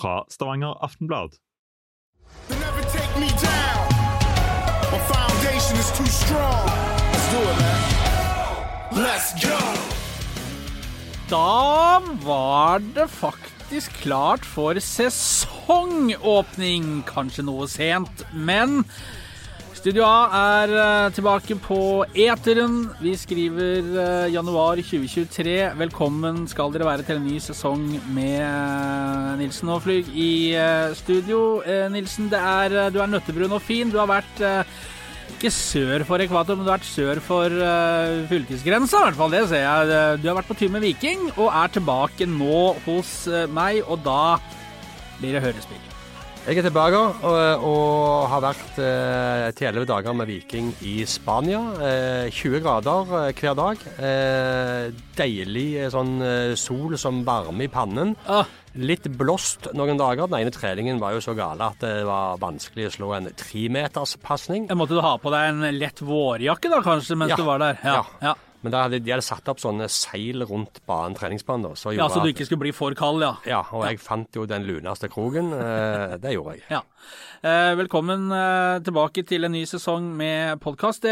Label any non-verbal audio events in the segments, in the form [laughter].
fra Stavanger Aftenblad. They never take me down. My foundation is too strong. Let's do it, man. Let's go. Da var det faktisk klart for sesongåpning. Kanskje noe sent, men Studio A er eh, tilbake på eteren. Vi skriver eh, januar 2023. Velkommen skal dere være til en ny sesong med eh, Nilsen og Flyg i studio. Nilsen, er, du er nøttebrun og fin. Du har vært ikke sør for ekvator, men du har vært sør for fylkesgrensa, hvert fall. Det ser jeg. Du har vært på tur med Viking, og er tilbake nå hos meg, og da blir det hørespill. Jeg er tilbake og, og har vært eh, til elleve dager med Viking i Spania. Eh, 20 grader eh, hver dag. Eh, deilig eh, sånn eh, sol som varme i pannen. Ah, Litt blåst noen dager. Den ene treningen var jo så gale at det var vanskelig å slå en tremeterspasning. måtte du ha på deg en lett vårjakke da, kanskje, mens Ja. du var der? Ja, Ja. ja. Men da hadde, de hadde satt opp sånne seil rundt banen, treningsbanen. så ja Så du ikke skulle bli for kald, ja. Ja, og jeg fant jo den luneste kroken. Eh, det gjorde jeg. Ja. Eh, velkommen eh, tilbake til en ny sesong med podkast.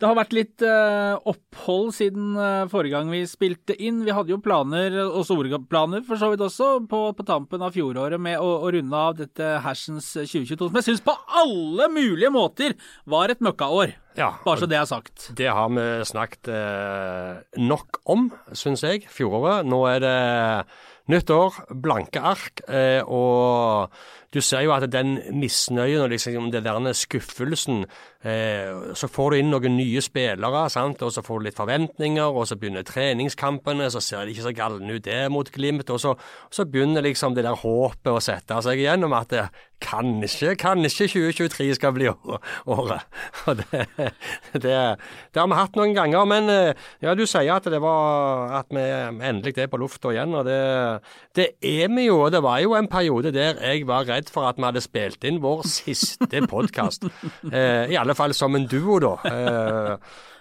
Det, har vært litt eh, opphold siden eh, forrige gang vi spilte inn. Vi hadde jo planer, og store planer for så vidt også, på, på tampen av fjoråret med å, å runde av dette hersens 2022, som jeg syns på alle mulige måter var et møkkaår. Ja, Bare så det er sagt. Det har vi snakket eh, nok om, syns jeg, fjoråret. Nå er det nytt år, blanke ark, eh, og du ser jo at den misnøyen og liksom det der skuffelsen eh, Så får du inn noen nye spillere, sant? og så får du litt forventninger, og så begynner treningskampene, så ser det ikke så galne ut der mot Glimt, og så, så begynner liksom det der håpet å sette seg igjennom at det, kanskje, kanskje 2023 skal bli året. [laughs] Og det, det, det har vi hatt noen ganger, men eh, ja, du sier at det var at vi endelig er på lufta igjen, og det, det er vi jo. Det var jo en periode der jeg var redd for at vi hadde spilt inn vår siste podkast. Eh, I alle fall som en duo, da. Eh,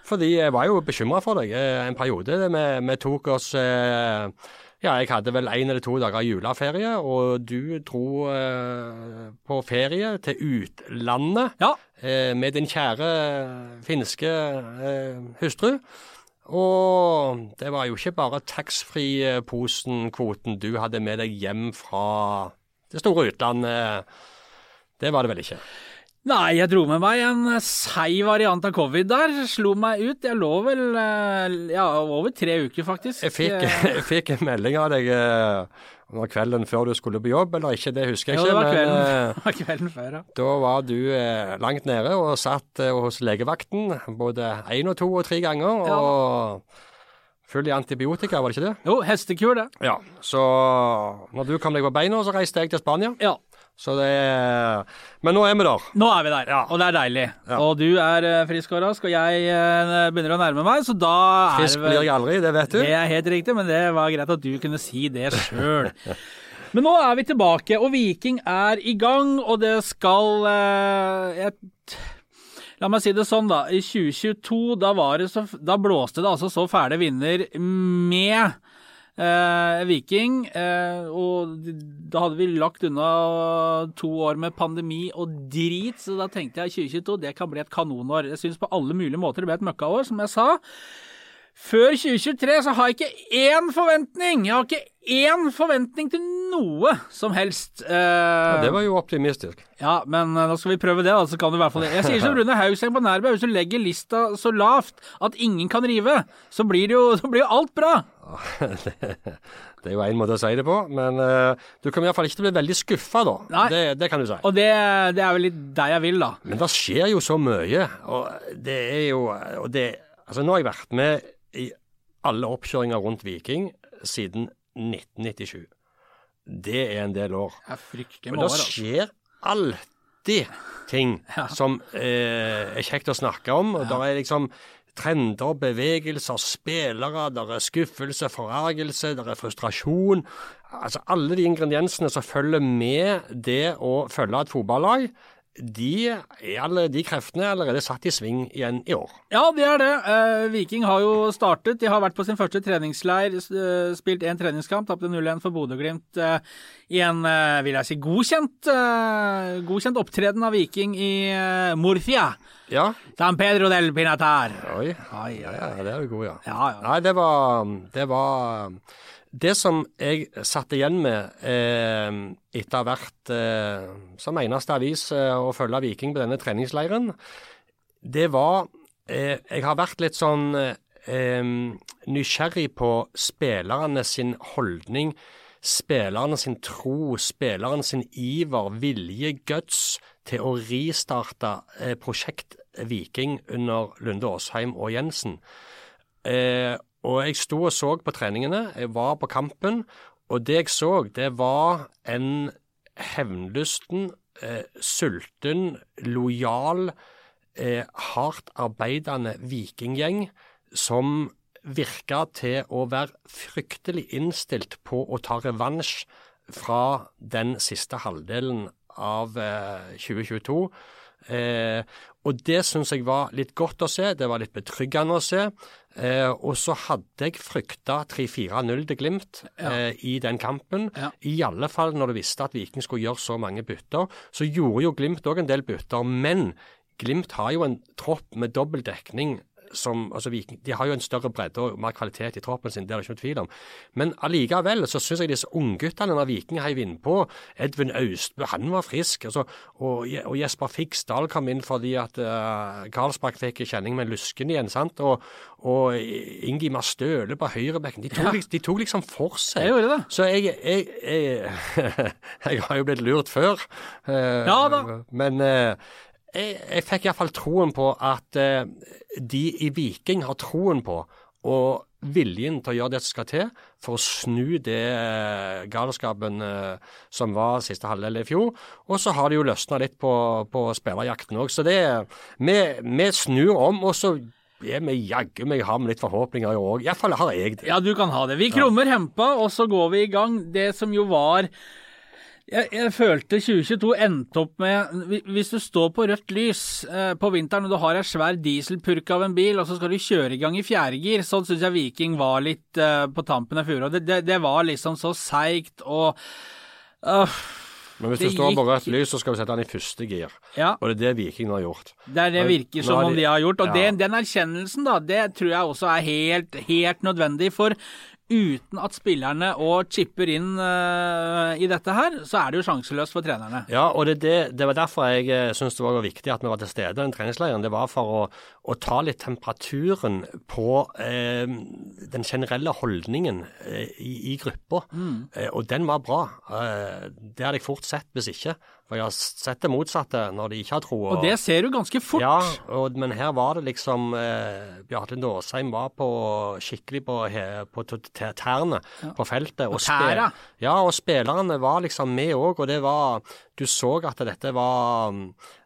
fordi jeg var jo bekymra for deg eh, en periode. Vi, vi tok oss eh, ja, jeg hadde vel en eller to dager juleferie, og du dro eh, på ferie til utlandet Ja. eh, med din kjære finske eh, hustru. Og det var jo ikke bare taxfree-posen, kvoten, du hadde med deg hjem fra det store utlandet. Det var det vel ikke? Nei, jeg dro med meg en seig variant av covid der. Slo meg ut. Jeg lå vel eh, ja, over tre uker, faktisk. Jeg fikk, Eh, [laughs] jeg fikk en melding av deg eh, om kvelden før du skulle på jobb, eller ikke, det husker jeg Jo, ikke. det var kvelden, men, [laughs] det var kvelden før, ja. Da var du eh, langt nede og satt eh, hos legevakten både én og to og tre ganger. Ja. Full i antibiotika, var det ikke det? Jo, hestekur, det. Ja. Så når du kom deg på beina, så reiste jeg til Spania. Ja. Så det er... Men nå er vi der. Nå er vi der, Ja. og det er deilig. Ja. Og du er eh, frisk og rask, og jeg eh, begynner å nærme meg, så da er Frisk blir jeg aldri, det vet du. Det er helt riktig, men det var greit at du kunne si det sjøl. [laughs] Men nå er vi tilbake, og Viking er i gang, og det skal eh, jeg, La meg si det sånn, da. I 2022, da, det så, da blåste det altså så fæle vinder med eh, Viking. Eh, og da hadde vi lagt unna to år med pandemi og drit, så da tenkte jeg 2022 det kan bli et kanonår. Jeg syns på alle mulige måter det ble et møkkaår, som jeg sa. Før 2023 så har jeg ikke én forventning. Jeg har ikke én forventning til noe som helst. Eh, Ja, det var jo optimistisk. ja, men eh, nå skal vi prøve det, da, så kan du i hvert fall det. Jeg sier som [laughs] Rune Hauseng på Nærbø, hvis du legger lista så lavt at ingen kan rive, så blir det jo, [laughs] så blir jo alt bra. [laughs] Det er jo én måte å si det på, men uh, du kommer iallfall ikke til å bli veldig skuffa, da. Nei. Det, det kan du si. Og det, det er vel litt der jeg vil, da. Men det skjer jo så mye, og det er jo og det, Altså, nå har jeg vært med i alle oppkjøringer rundt Viking siden 1997. Det er en del år. Det er fryktelig Men med det altså. skjer alltid ting [laughs] som eh, er kjekt å snakke om. og Der er liksom trender, bevegelser, spillere, der er skuffelse, forargelse, der er frustrasjon. Altså Alle de ingrediensene som følger med det å følge et fotballag, de, alle, de kreftene er allerede satt i sving igjen i år. Ja, det er det. Eh, Viking har jo startet. De har vært på sin første treningsleir, eh, spilt én treningskamp, tapte 0-1 for Bodø-Glimt eh, i en, eh, vil jeg si, godkjent, eh, godkjent opptreden av Viking i eh, Murcia. Ja. San Pedro del Pinatar. Oi. Ai, ai, Ja, det er jo god, ja. Ja, ja. Nei, det var Det var Det som jeg satt igjen med eh, etter å ha vært eh, som eneste avis eh, å følge Viking på denne treningsleiren, det var eh, Jeg har vært litt sånn eh, nysgjerrig på spillerne sin holdning, spillerne sin tro, spillerne sin iver, vilje, guts til å ristarte eh, prosjekt Viking under Lunde Åsheim og Jensen. Eh, og jeg sto og så på treningene, jeg var på kampen, og det jeg så, det var en hevnlysten, eh, sulten, lojal, eh, hardt arbeidende vikinggjeng som virka til å være fryktelig innstilt på å ta revansj fra den siste halvdelen av eh, 2022. Eh, og det syns jeg var litt godt å se, det var litt betryggende å se. Eh, og så hadde jeg frykta 3-4-0 til Glimt eh, i den kampen. Ja. I alle fall når du visste at Viking skulle gjøre så mange bytter. Så gjorde jo Glimt òg en del bytter, men Glimt har jo en tropp med dobbel dekning. Som, altså Viking, de har jo en større bredde og mer kvalitet i troppen sin, det er det ikke noe tvil om. Men allikevel så syns jeg disse ungguttene når Viking heiv innpå Edvin Austbø, han var frisk. Altså, og, og Jesper Fiksdal kom inn fordi at uh, Karlsbakk fikk kjenning med lusken igjen. sant? Og, og Ingimar Støle på høyrebekken. De, tok Ja. de tok liksom for seg. Jeg gjorde det. Så jeg, jeg, jeg, [laughs] jeg har jo blitt lurt før. Uh, Ja da. Men eh, jeg, jeg fikk iallfall troen på at eh, de i Viking har troen på og viljen til å gjøre det som skal til for å snu det eh, galskapen eh, som var siste halvdel i fjor. Og så har det jo løsna litt på, på spillerjakten òg. Så det vi, vi snur om, og så er vi jaggu meg har med litt forhåpninger i år òg. Iallfall har jeg det. Ja, du kan ha det. Vi krummer hempa, og så går vi i gang. Det som jo var jeg, jeg følte 2022 endte opp med Hvis du står på rødt lys eh, på vinteren og du har ei svær dieselpurk av en bil, og så skal du kjøre i gang i fjerdegir, sånn syns jeg Viking var litt eh, på tampen av fjoråret. Det, det, det var liksom så seigt og uh, Men hvis du står på rødt lys, så skal du sette den i første gir. Ja. Og det er det Viking har gjort. Det er det Men virker som om de- har gjort. Og Ja. den, den erkjennelsen, da, det tror jeg også er helt, helt nødvendig. For uten at spillerne og chipper inn uh, i dette her, så er det jo sjanseløst for trenerne. Ja, og det, det, det var derfor jeg eh, syntes det var viktig at vi var til stede i den treningsleiren. Det var for å, å ta litt temperaturen på eh, den generelle holdningen i, i gruppa. Eh, og den var bra. Det hadde jeg fort sett hvis ikke. For jeg har sett det motsatte når de ikke har tro. Og det ser du ganske fort. Ja, og, men her var det liksom eh, Bjarte Nåsheim var på skikkelig på, på tærne på feltet. Og, tæra. ja, og spillerne var liksom med òg, og det var Du så at dette var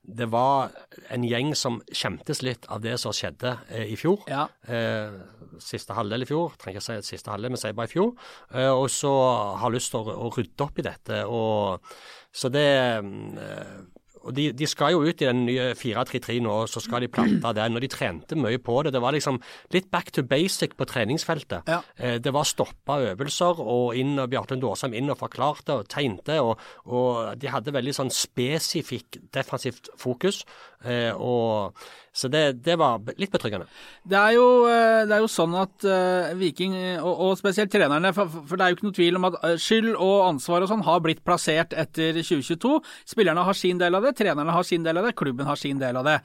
Det var en gjeng som skjemtes litt av det som skjedde eh, i fjor. Ja. Eh, siste halvdel i fjor, trenger ikke si siste halvdel, men sier bare i fjor. Eh, og så har lyst til å, å rydde opp i dette. og så det eh, og de, de skal jo ut i den nye 4-3-3 nå, så skal de plante [clears throat] den. Og de trente mye på det. Det var liksom litt back to basic på treningsfeltet. Ja. Eh, det var stoppa øvelser, og inn og Bjarte Lund Aasheim inn og forklarte og tegnte. Og, og de hadde veldig sånn spesifikk defensivt fokus. Eh, og, så det, det var litt betryggende. Det er jo, eh, det er jo sånn at uh, Viking, og, og spesielt trenerne, for, for det er jo ikke noe tvil om at eh, skyld og ansvar og sånn har blitt plassert etter 2022. Spillerne har sin del av det, trenerne har sin del av det, klubben har sin del av det.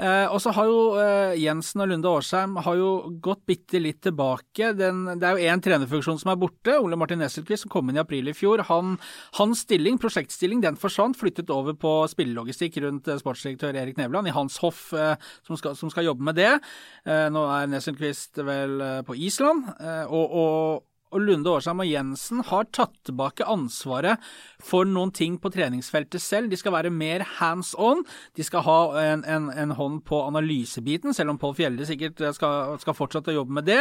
Eh, og så har jo eh, Jensen og Lunde Årsheim har jo gått bitte litt tilbake. Den, det er jo én trenerfunksjon som er borte, Ole Martin Nesselquist, som kom inn i april i fjor. Han, hans stilling, prosjektstilling, den forsvant, flyttet over på spillelogistikk rundt eh, sportsdirektør Erik Nevland i hans hoff, eh, som, skal, som skal jobbe med det. Eh, nå er Nesselquist vel eh, på Island, og, og og Lunde Årsheim og Jensen har tatt tilbake ansvaret for noen ting på treningsfeltet selv. De skal være mer hands on. De skal ha en, en, en hånd på analysebiten, selv om Pål Fjelde sikkert skal, skal fortsette å jobbe med det.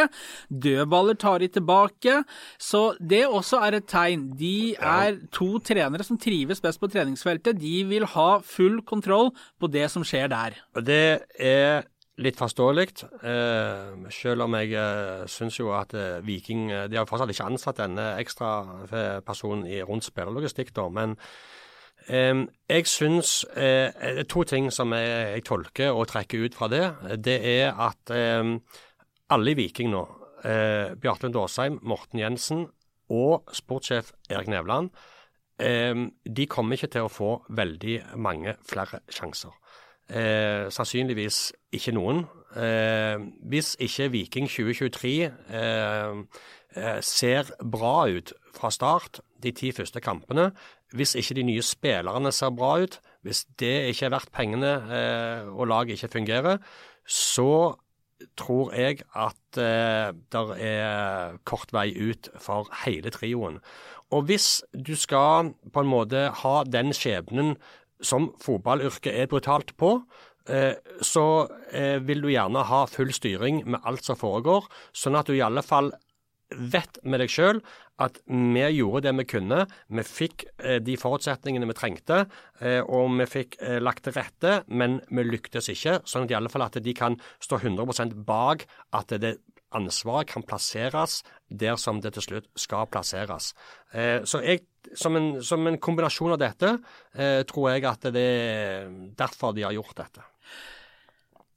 Dødballer tar de tilbake. Så det også er et tegn. De er to trenere som trives best på treningsfeltet. De vil ha full kontroll på det som skjer der. Og det er litt forståelig, eh, selv om jeg eh, syns jo at eh, Viking eh, De har fortsatt ikke ansatt denne ekstra eh, personen i, rundt spillerlogistikk, da. Men eh, jeg syns eh, er To ting som jeg, jeg tolker og trekker ut fra det. Det er at eh, alle i Viking nå, eh, Bjartlund Aasheim, Morten Jensen og sportssjef Erik Nevland, eh, de kommer ikke til å få veldig mange flere sjanser. Eh, sannsynligvis ikke noen. Eh, hvis ikke Viking 2023 eh, eh, ser bra ut fra start de ti første kampene, hvis ikke de nye spillerne ser bra ut, hvis det ikke er verdt pengene eh, og laget ikke fungerer, så tror jeg at eh, det er kort vei ut for hele trioen. Og hvis du skal på en måte ha den skjebnen som fotballyrket er brutalt på, eh, så eh, vil du gjerne ha full styring med alt som foregår, sånn at du i alle fall vet med deg sjøl at vi gjorde det vi kunne. Vi fikk eh, de forutsetningene vi trengte, og vi fikk lagt til rette, men vi lyktes ikke. Sånn at i alle fall at de kan stå 100% bak at det ansvaret kan plasseres der som det til slutt skal plasseres. Så jeg som en, som en, kombinasjon av dette, eh, tror jeg at det er derfor de har gjort dette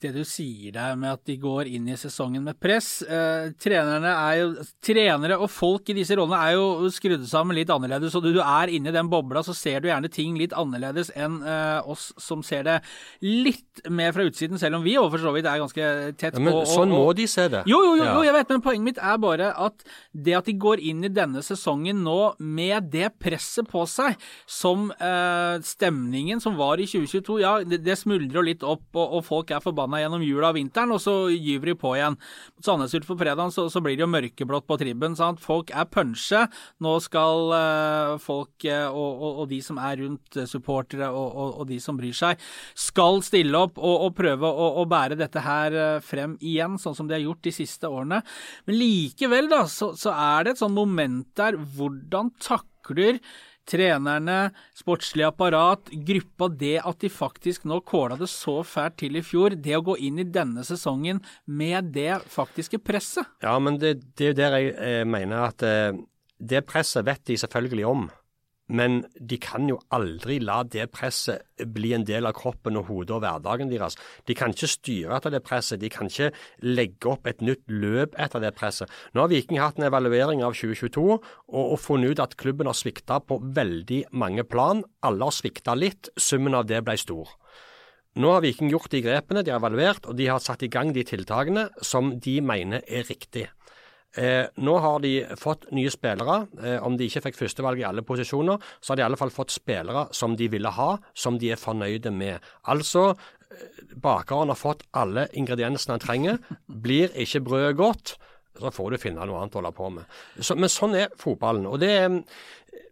det du sier der med at de går inn i sesongen med press. Eh, er jo, trenere og folk i disse rollene er jo skrudd sammen litt annerledes. og Du, du er inne i den bobla, så ser du gjerne ting litt annerledes enn eh, oss som ser det litt mer fra utsiden, selv om vi for så vidt er ganske tett på. Ja, men og, sånn må de se det. Jo, jo, jo, jo, jeg vet, men poenget mitt er bare at det at de går inn i denne sesongen nå med det presset på seg som eh, stemningen som var i 2022, ja, det, det smuldrer litt opp, og, og folk er forbanna forbanna gjennom jula og vinteren, og så gyver de på igjen. Mot Sandnes Ulf på fredag så, så, blir det jo mørkeblått på tribben. Sant? Folk er punsje. Nå skal uh, folk uh, og, og, og, de som er rundt uh, supportere og, og, de som bryr seg, skal stille opp og, prøve å, å, bære dette her frem igjen, sånn som de har gjort de siste årene. Men likevel, da, så, så er det et sånn moment der. Hvordan takler trenerne, sportslig apparat, gruppa, det at de faktisk nå kåla det så fælt til i fjor, det å gå inn i denne sesongen med det faktiske presset. Ja, men det, det er jo der jeg eh, mener at eh, det presset vet de selvfølgelig om. Men de kan jo aldri la det presset bli en del av kroppen og hodet og hverdagen deres. De kan ikke styre etter det presset, de kan ikke legge opp et nytt løp etter det presset. Nå har Viking hatt en evaluering av 2022 og, og funnet ut at klubben har svikta på veldig mange plan. Alle har svikta litt, summen av det ble stor. Nå har Viking gjort de grepene, de har evaluert og de har satt i gang de tiltakene som de mener er riktige. Eh, nå har de fått nye spillere. Eh, om de ikke fikk førstevalg i alle posisjoner, så har de i alle fall fått spillere som de ville ha, som de er fornøyde med. Altså, eh, bakeren har fått alle ingrediensene han trenger. Blir ikke brødet godt, så får du finne noe annet å holde på med. Så, men sånn er fotballen. og det er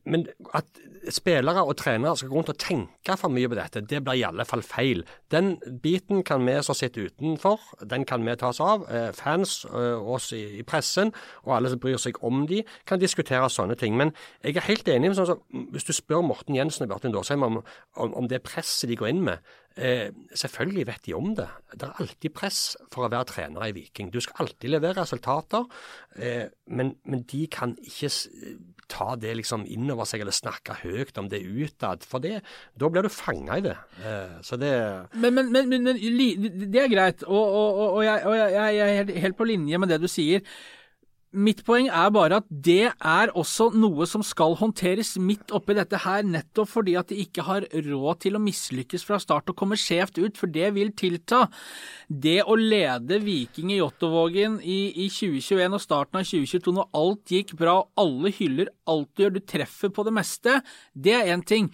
men at spillere og trenere skal gå rundt og tenke for mye på dette, det blir i alle fall feil. Den biten kan vi som sitter utenfor, den kan vi ta oss av. Eh, fans, eh, oss i pressen og alle som bryr seg om de, kan diskutere sånne ting. Men jeg er helt enig med sånn som hvis du spør Morten Jensen og Bjartin Dårsheim om, om, om, det presset de går inn med, Eh, selvfølgelig vet de om det. Det er alltid press for å være trener i Viking. Du skal alltid levere resultater, eh, men, men, de kan ikke ta det liksom innover seg eller snakke høyt om det utad. For det, da blir du fanga i det. Eh, så det men, men, men, men, det er greit, og, og, og, jeg, og jeg, jeg er helt på linje med det du sier. Mitt poeng er bare at det er også noe som skal håndteres midt oppi dette her, nettopp fordi at de ikke har råd til å mislykkes fra start og komme skjevt ut, for det vil tilta. Det å lede Viking i Jåttåvågen i, i 2021 og starten av 2022, når alt gikk bra og alle hyller alt du gjør, du treffer på det meste, det er én ting.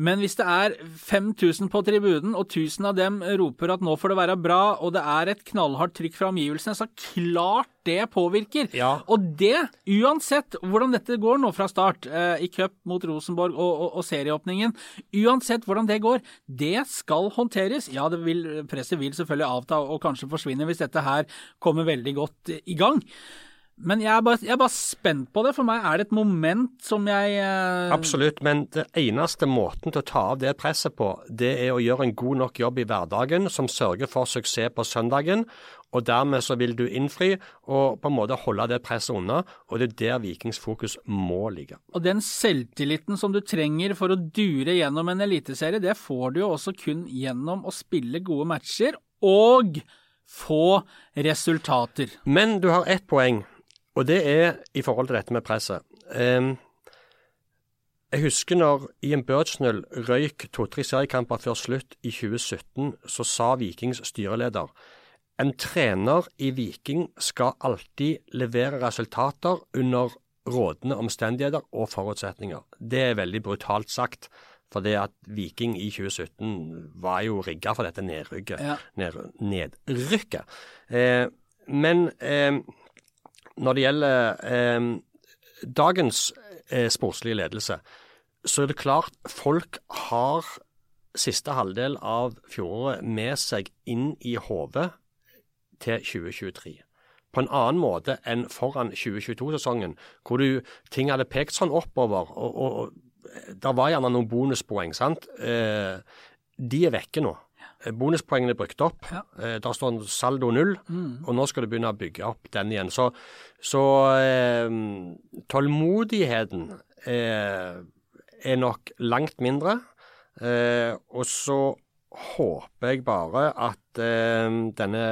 Men hvis det er 5000 på tribunen, og 1000 av dem roper at nå får det være bra, og det er et knallhardt trykk fra omgivelsene, så klart det påvirker. Ja. Og det, uansett hvordan dette går nå fra start, eh, i cup mot Rosenborg og, og, og serieåpningen, uansett hvordan det går, det skal håndteres. Ja, det vil, presset vil selvfølgelig avta og kanskje forsvinne hvis dette her kommer veldig godt i gang. Men jeg er, bare, jeg er bare spent på det. For meg er det et moment som jeg eh, Absolutt, men det eneste måten til å ta av det presset på, det er å gjøre en god nok jobb i hverdagen som sørger for suksess på søndagen. Og dermed så vil du innfri og på en måte holde det presset unna. Og det er der Vikings fokus må ligge. Og den selvtilliten som du trenger for å dure gjennom en eliteserie, det får du jo også kun gjennom å spille gode matcher og få resultater. Men du har ett poeng, og det er i forhold til dette med presset. Um, jeg husker når Ian Birchnell røyk to-tre seriekamper før slutt i 2017, så sa Vikings styreleder en trener i Viking skal alltid levere resultater under rådende omstendigheter og forutsetninger. Det er veldig brutalt sagt. For det at Viking i 2017 var jo rigga for dette nedrykket. Ja. Ned, nedrykket. Eh, men eh, når det gjelder eh, dagens eh, sportslige ledelse, så er det klart folk har siste halvdel av fjoråret med seg inn i hodet til 2023. På en annen måte enn foran 2022-sesongen, hvor du, ting hadde pekt sånn oppover. og, og, og det var gjerne noen bonuspoeng, sant. Eh, de er vekke nå. Eh, Bonuspoengene er brukt opp. Ja. Eh, der står en saldo null, og nå skal du begynne å bygge opp den igjen. Så, så eh, tålmodigheten eh, er nok langt mindre. Eh, og så håper jeg bare at eh, denne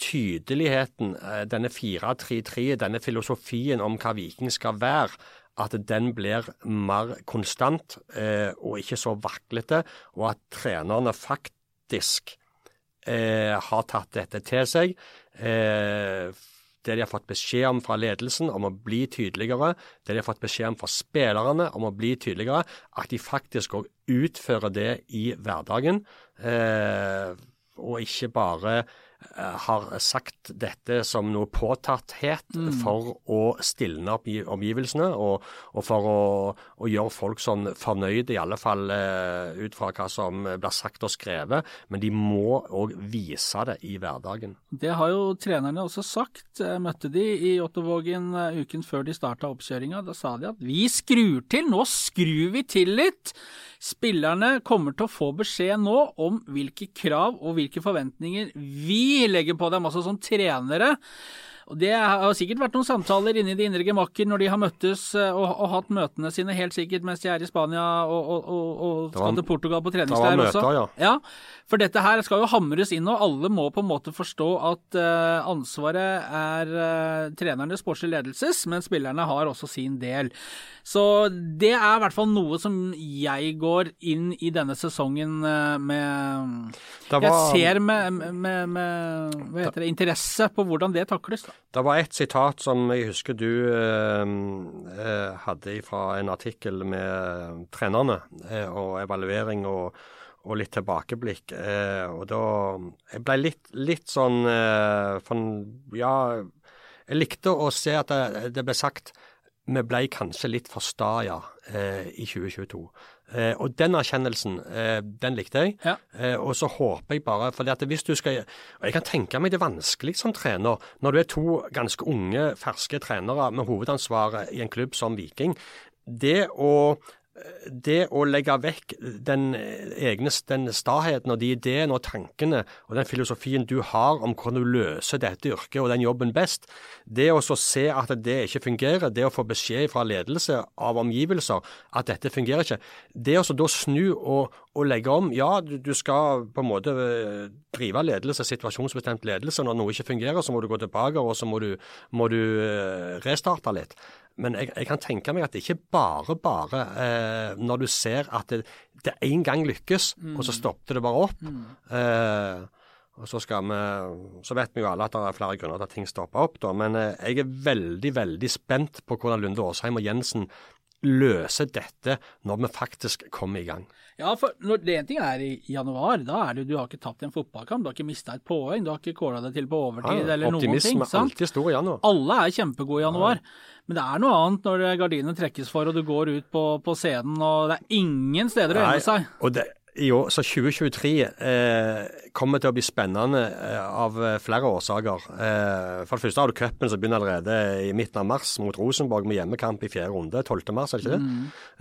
tydeligheten, eh, denne 4-3-3, denne filosofien om hva Viking skal være, at den blir mer konstant eh, og ikke så vaklete, og at trenerne faktisk eh, har tatt dette til seg. Eh, det de har fått beskjed om fra ledelsen om å bli tydeligere, det de har fått beskjed om fra spillerne om å bli tydeligere, at de faktisk òg utfører det i hverdagen, eh, og ikke bare har sagt dette som noe påtatthet for å stilne opp omgivelsene, og, og for å, å gjøre folk sånn fornøyde, i alle fall eh, ut fra hva som blir sagt og skrevet. Men de må òg vise det i hverdagen. Det har jo trenerne også sagt. Jeg møtte de i Ottervågen eh, uken før de starta oppkjøringa. Da sa de at vi skrur til, nå skrur vi til litt. Spillerne kommer til å få beskjed nå om hvilke krav og hvilke forventninger vi legger på dem, altså som trenere. Og Det har sikkert vært noen samtaler inne i de indre gemakker når de har møttes eh, og, og hatt møtene sine, helt sikkert mens de er i Spania og, og, og, og skal til Portugal på treningsleir også. ja. Ja, for dette her skal jo hamres inn, og alle må på en måte forstå at uh, ansvaret er uh, trenernes sportslige ledelses, men spillerne har også sin del. Så det er i hvert fall noe som jeg går inn i denne sesongen uh, med var, Jeg ser ser med, med, med hva heter det, interesse på hvordan det takles. Da. Det var et sitat som jeg husker du eh, eh, hadde fra en artikkel med trenerne eh, og evaluering og, og litt tilbakeblikk. Eh, og da Jeg ble litt, litt sånn eh, for, Ja, jeg likte å se at det, det ble sagt vi ble kanskje litt for sta, ja, eh, i 2022. Eh, og den erkjennelsen, eh, den likte jeg. Ja. Eh, og så håper jeg bare fordi at hvis du skal Og jeg kan tenke meg det er vanskelig som trener, når du er to ganske unge, ferske trenere med hovedansvaret i en klubb som Viking. Det å det å legge vekk den egne den staheten og de ideene og tankene og den filosofien du har om hvordan du løser dette yrket og den jobben best, det å så se at det ikke fungerer, det å få beskjed fra ledelse av omgivelser at dette fungerer ikke, det å så da snu og, og legge om Ja, du, du skal på en måte eh, drive ledelse, situasjonsbestemt ledelse. Når noe ikke fungerer, så må du gå tilbake og så må du, må du eh, restarte litt. Men jeg, jeg kan tenke meg at det ikke bare bare eh, når du ser at det, det en gang lykkes, og så stoppet det bare opp. Eh, og så, skal vi, så vet vi jo alle at det er flere grunner til at ting stopper opp, da. Men eh, jeg er veldig, veldig spent på hvordan Lunde Åsheim og Jensen løser dette når vi faktisk kommer i gang. Ja, for når, det ene ting er i januar. Da er det du har ikke tapt en fotballkamp, du har ikke mista et poeng, du har ikke kåla deg til på overtid Ja, eller noen ting. Optimisme er alltid stor i januar. Alle er kjempegode i januar. Men det er noe annet når gardinene trekkes for og du går ut på, på scenen og det er ingen steder å Nei, gjemme seg. Og det, i år, så 2023 eh, kommer til å bli spennende eh, av eh, flere årsaker. Eh, for det første har du cupen som begynner allerede i midten av mars mot Rosenborg med hjemmekamp i fjerde runde. 12. mars, er det ikke det?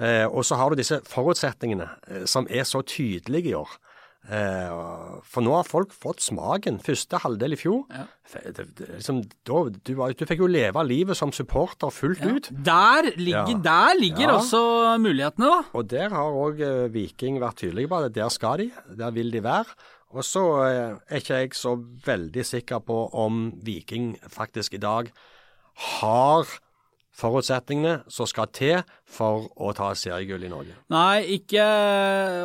Eh, og så har du disse forutsetningene eh, som er så tydelige i år. Eh, for nå har folk fått smaken. Første halvdel i fjor. Ja. Det, det, liksom, da, du, du fikk jo leve livet som supporter fullt ut. Der ligger, Ja. der ligger Ja. også mulighetene, da. Og der har òg Viking vært tydelige på at der skal de, der vil de være. Og så eh, er ikke jeg så veldig sikker på om Viking faktisk i dag har forutsetningene som skal til for å ta seriegull i Norge. Nei, ikke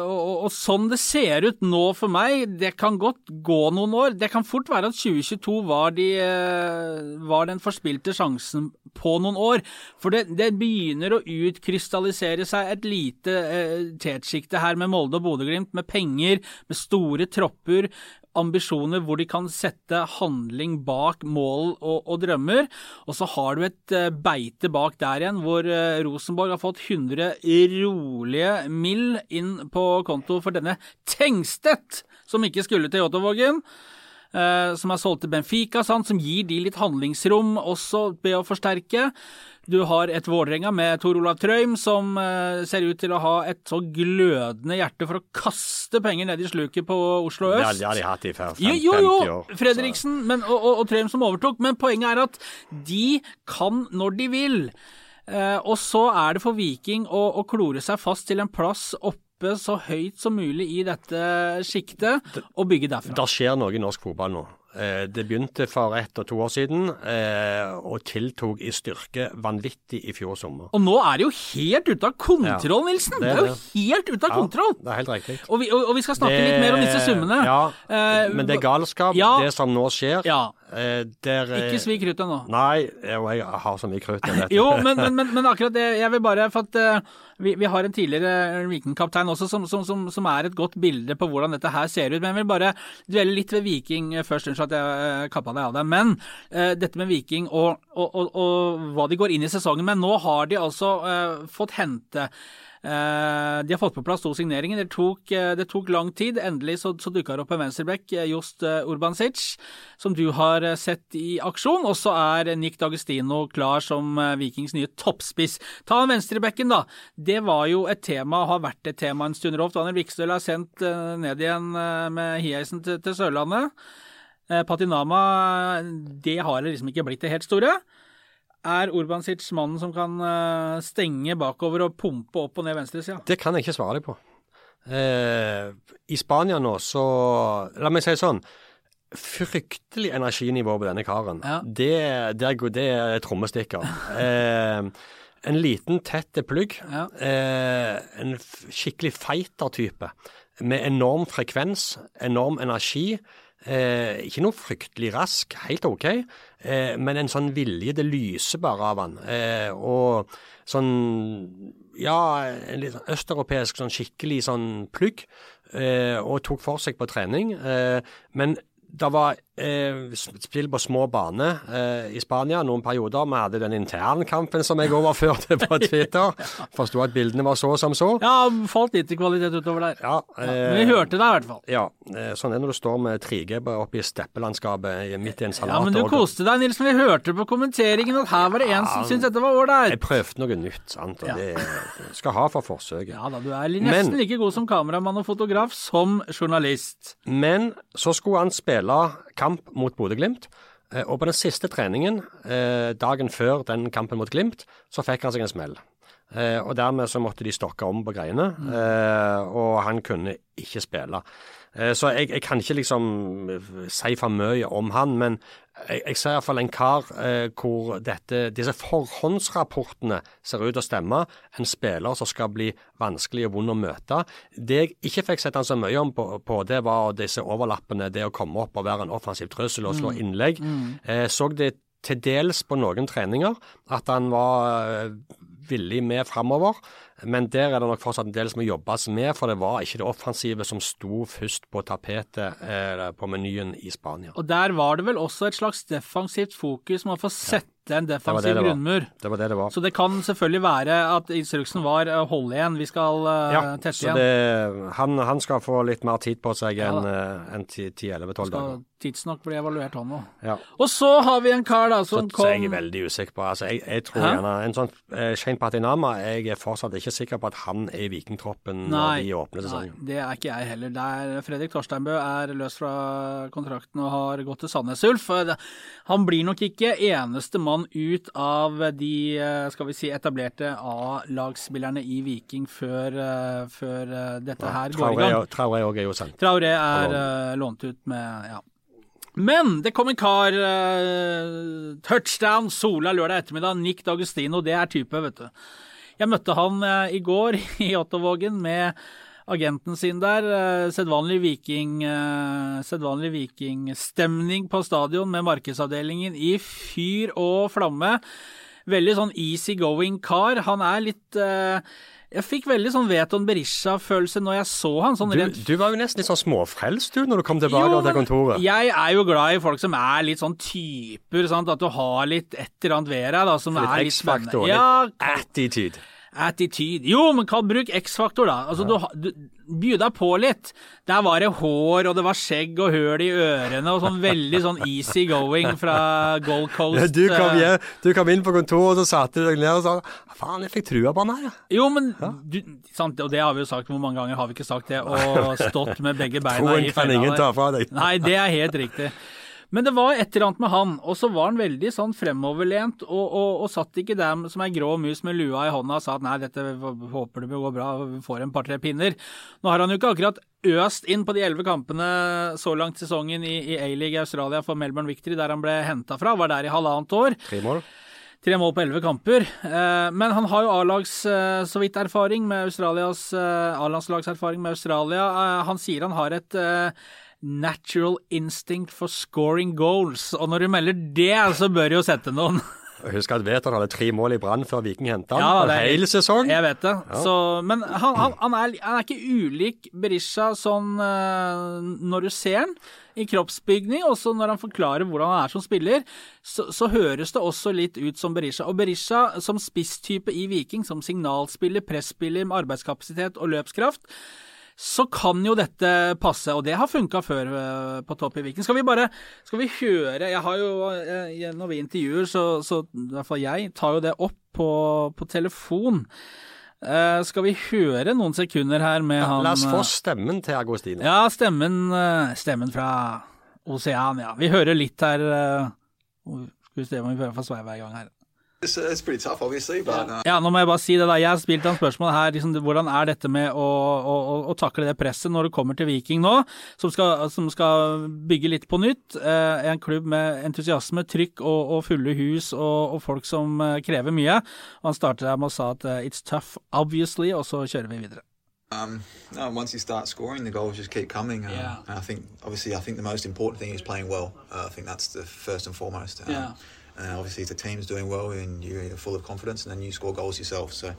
og, og, sånn det ser ut nå for meg, det kan godt gå noen år. Det kan fort være at 2022 var, de, eh, var den forspilte sjansen på noen år. For det, det begynner å utkrystallisere seg et lite eh, tetsjikte her med Molde og Bodø-Glimt, med penger, med store tropper. Ambisjoner hvor de kan sette handling bak mål og, og drømmer. Og så har du et eh, beite bak der igjen, hvor eh, Rosenborg har fått 100 rolige mill. inn på konto for denne Tengstedt, som ikke skulle til Jåttåvågen. Eh, som er solgt til Benfica, sant, som gir de litt handlingsrom også ved å forsterke. Du har et Vålerenga med Tor Olav Trøim, som eh, ser ut til å ha et så glødende hjerte for å kaste penger ned i sluket på Oslo øst. Ja, det har de hatt i fem- Jo, jo, jo. Fredriksen men, og, og, og Trøim som overtok, men poenget er at de kan når de vil. Eh, og så er det for Viking å, å klore seg fast til en plass oppe så høyt som mulig i dette sjiktet, og bygge derfra. Det skjer noe i norsk fotball nå. Eh, Det begynte for ett og to år siden, eh, og tiltok i styrke vanvittig i fjor sommer. Og nå er det jo helt ute av kontroll, Nilsen! Det det er jo helt ute av kontroll! det er helt riktig. Og vi, og, og vi skal snakke litt mer om disse summene. Ja, Eh, men det er galskap, ja. det som nå skjer. Ja. Eh, Der, eh, Ikke svi kruttet nå. Nei, jo, jeg har så mye krutt. Jo, men, men, men, akkurat det, jeg vil bare For at uh, vi, vi har en tidligere Viking-kaptein også som, som, som, som er et godt bilde på hvordan dette her ser ut. Men jeg vil bare dvele litt ved Viking eh, først. Unnskyld at jeg uh, kappa deg av deg. Men uh, dette med Viking og, og, og, og hva de går inn i sesongen med. Nå har de altså uh, fått hente Eh, de har fått på plass to signeringer. Det tok, eh, det tok lang tid. Endelig så, så dukka det opp en venstreback, just Jost eh, Urbansic, som du har eh, sett i aksjon. Og så er Nick D'Agostino klar som eh, Vikings nye toppspiss. Ta venstrebacken, da. Det var jo et tema, har vært et tema en stund. Rolf Daniel Vikstøl er sendt eh, ned igjen eh, med Hiaisen til, til Sørlandet. Eh, Patinama, det har liksom ikke blitt det helt store. Er Urbansic mannen som kan eh, stenge bakover og pumpe opp og ned venstresida? Det kan jeg ikke svare deg på. Eh, I Spania nå, så La meg si det sånn. Fryktelig energinivå på denne karen. Ja. Det, det, er, det er trommestikker. [laughs] Eh, en liten, tett plugg. Ja. Eh, en skikkelig fighter-type. Med enorm frekvens, enorm energi. Eh, ikke noe fryktelig rask, helt OK, eh, men en sånn vilje. Det lyser bare av han. Eh, og sånn Ja, en litt sånn østeuropeisk sånn skikkelig sånn plugg. Eh, og tok for seg på trening. Eh, men det var eh, spill på små baner eh, i Spania noen perioder. Vi hadde den internkampen som jeg overførte på [laughs] [laughs] Twitter. Forsto at bildene var så som så. Ja, falt litt i kvalitet utover der. Ja, Men vi eh, hørte det i hvert fall. ja, eh, sånn er det når du står med 3G oppe i steppelandskapet midt i en salat. Ja, men du koste deg, Nilsen. Vi hørte på kommenteringen at her var det en som syntes dette var Jeg prøvde noe nytt, sant. Og Ja. det skal ha for forsøket. Ja da, du er nesten Men- like god som kameramann og fotograf som journalist. Men så skulle han spille kamp mot Bodø-Glimt. eh, Og på den siste treningen, eh, dagen før den kampen mot Glimt, så fikk han seg en smell. Eh, og dermed så måtte de stokke om på greiene, eh, og han kunne ikke spille. Eh, så jeg, jeg kan ikke liksom eh, si for mye om han, men jeg, jeg ser iallfall en kar eh, hvor dette, disse forhåndsrapportene ser ut til å stemme. En spiller som skal bli vanskelig og vond å møte. Det jeg ikke fikk sett han så mye om på, på, det var disse overlappene, det å komme opp og være en offensiv trussel og slå innlegg. Eh, så det til dels på noen treninger at han var eh, villig med framover. Men der er det nok fortsatt en del som må jobbes med, for det var ikke det offensive som sto først på tapetet eh, på menyen i Spania. Og der var det vel også et slags defensivt fokus Man å få sette en defensiv det det var. grunnmur. Det var det det var. Så det kan selvfølgelig være at instruksen var eh, hold igjen, vi skal eh, Ja, tette så igjen. det, han, han skal få litt mer tid på seg enn ja, en enn 10-11-12 dager. tidsnok bli evaluert, han òg. Ja. Og så har vi en kar da som Så, som så jeg er kom veldig usikker på altså jeg, jeg tror Hæ? gjerne En sånn eh, Shane Patinama Jeg er fortsatt ikke sikker på at han er i Vikingtroppen når de åpner nei, det er ikke jeg heller. Der Fredrik Torsteinbø er løs fra kontrakten og har gått til Sandnes Ulf. Han blir nok ikke eneste mann ut av de eh, skal vi si, etablerte A-lagsspillerne i Viking før, eh, før eh, dette her går i gang. Traoré òg er jo sendt. Traoré er Lånt. eh, lånt ut med ja. Men det kom en kar Uh, Touchdown Sola lørdag ettermiddag. Nick D'Agostino, det er type, vet du. Jeg møtte han eh, i går [laughs] i Ottovågen med agenten sin der. eh, Sedvanlig viking eh, vikingstemning på stadion med markedsavdelingen i fyr og flamme. Veldig sånn easy going kar. Han er litt Jeg fikk veldig sånn Veton Berisha-følelse når jeg så han. sånn Du, rent du var jo nesten litt sånn småfrelst du når du kom tilbake jo, til kontoret. Jeg er jo glad i folk som er litt sånn typer, sant? at du har litt et eller annet ved deg da, som Litt er litt spennende. X-faktor, Ja, litt attitude. Attitude. Jo, men kan bruk X-faktor, da. Altså, du, du By deg på litt. Der var det hår, og det var skjegg og høl i ørene, og sånn veldig sånn easy going fra Gold [laughs] Coast. Du kom, eh, hjem, du kom inn på kontoret og så satte du deg ned og sa faen, jeg fikk trua på han her. Jo, men du, sant, og det har vi jo sagt hvor mange ganger har vi ikke sagt det, og [laughs] stått med begge beina Troen i kan ingen ta fra deg. Nei, det er helt riktig. Men det var et eller annet med han, og så var han veldig sånn fremoverlent, og, og, og satt ikke der som ei grå mus med lua i hånda og sa at nei, dette håper det vil gå bra, får en par-tre pinner. Nå har han jo ikke akkurat øst inn på de elleve kampene så langt sesongen i, i A-league Australia for Melbourne Victory, der han ble henta fra, var der i halvannet år. Tre mål. Tre mål på elleve kamper. Eh, men han har jo A-lags eh, så vidt erfaring med Australias eh, A-landslagserfaring med Australia. Han sier han har et natural instinct for scoring goals. Og når du melder det, så bør du jo sette noen. Husk at Veton hadde tre mål i Brann før Viking henta han. Ja, en hel sesong. Jeg vet det. Så, men han, han, han, er, han er ikke ulik Berisha sånn eh, når du ser han i kroppsbygning, også når han forklarer hvordan han er som spiller, så, så høres det også litt ut som Berisha. Og Berisha som spisstype i Viking, som signalspiller, presspiller med arbeidskapasitet og løpskraft, så kan jo dette passe, og det har funka før eh, på topp i Viken. Skal vi bare skal vi høre Jeg har jo eh, Når vi intervjuer, så, så i hvert fall jeg tar jo det opp på, på telefon. Uh, skal vi høre noen sekunder her med han La oss få stemmen til Agostino. Ja, stemmen, stemmen fra Oseania. Vi hører litt her Uh, Skal vi se om vi prøver å få sveiva i gang her. It's, it's pretty tough, obviously, but uh, Ja, nå må jeg bare si det da. Jeg har spilt han spørsmål her. Liksom, hvordan er dette med å, å, å, takle det presset når du kommer til Viking nå, som skal, som skal bygge litt på nytt? Eh, en klubb med entusiasme, trykk og, og fulle hus og, og folk som eh, krever mye. Og han starter her med å sa at eh, it's tough, obviously, og så kjører vi videre. um, no, once you start scoring, the goals just keep coming. Uh, Yeah. And I think, obviously, I think the most important thing is playing well. Uh, I think that's the first and foremost. Yeah. And obviously, if the team's doing well and you're full of confidence, and then you score goals yourself. So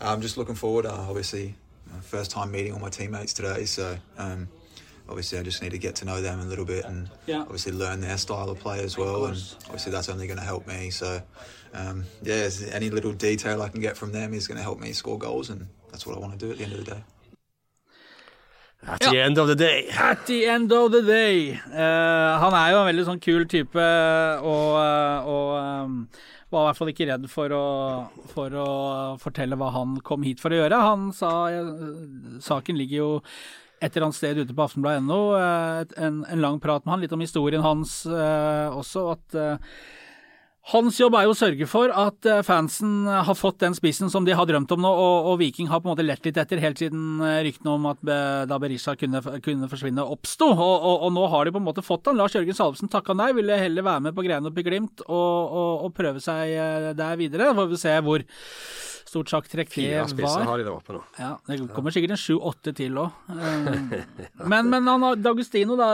I'm just looking forward. Uh, obviously, uh, first time meeting all my teammates today, so. Um, Obviously, I just need to get to know them a little bit and Yeah. obviously learn their style of play as well. And obviously, that's only going to help me. So, um, yeah, any little detail I can get from them is going to help me score goals, and that's what I want to do at the end of the day. At the end of the day. At the end of the day. Uh, han er jo en veldig sånn kul type, og, eh, og um, var i hvert fall ikke redd for å, for å fortelle hva han kom hit for å gjøre. Han sa eh, Saken ligger jo et eller annet sted ute på aftenbladet.no. en, en lang prat med han, litt om historien hans uh, også. At eh, hans jobb er jo å sørge for at eh, fansen har fått den spissen som de har drømt om nå, og, og Viking har på en måte lett litt etter helt siden eh, ryktene om at Be- da Berisha kunne, kunne forsvinne oppsto. Og, og, og nå har de på en måte fått han. Lars Jørgen Salvesen takka nei, ville heller være med på greiene oppe i Glimt og, prøve seg eh, der videre. Får vi se hvor stort sjakktrekk det Fire var. har de der oppe nå. Ja, det kommer sikkert en sju-åtte til òg. [laughs] Men, men han, D'Agustino, da,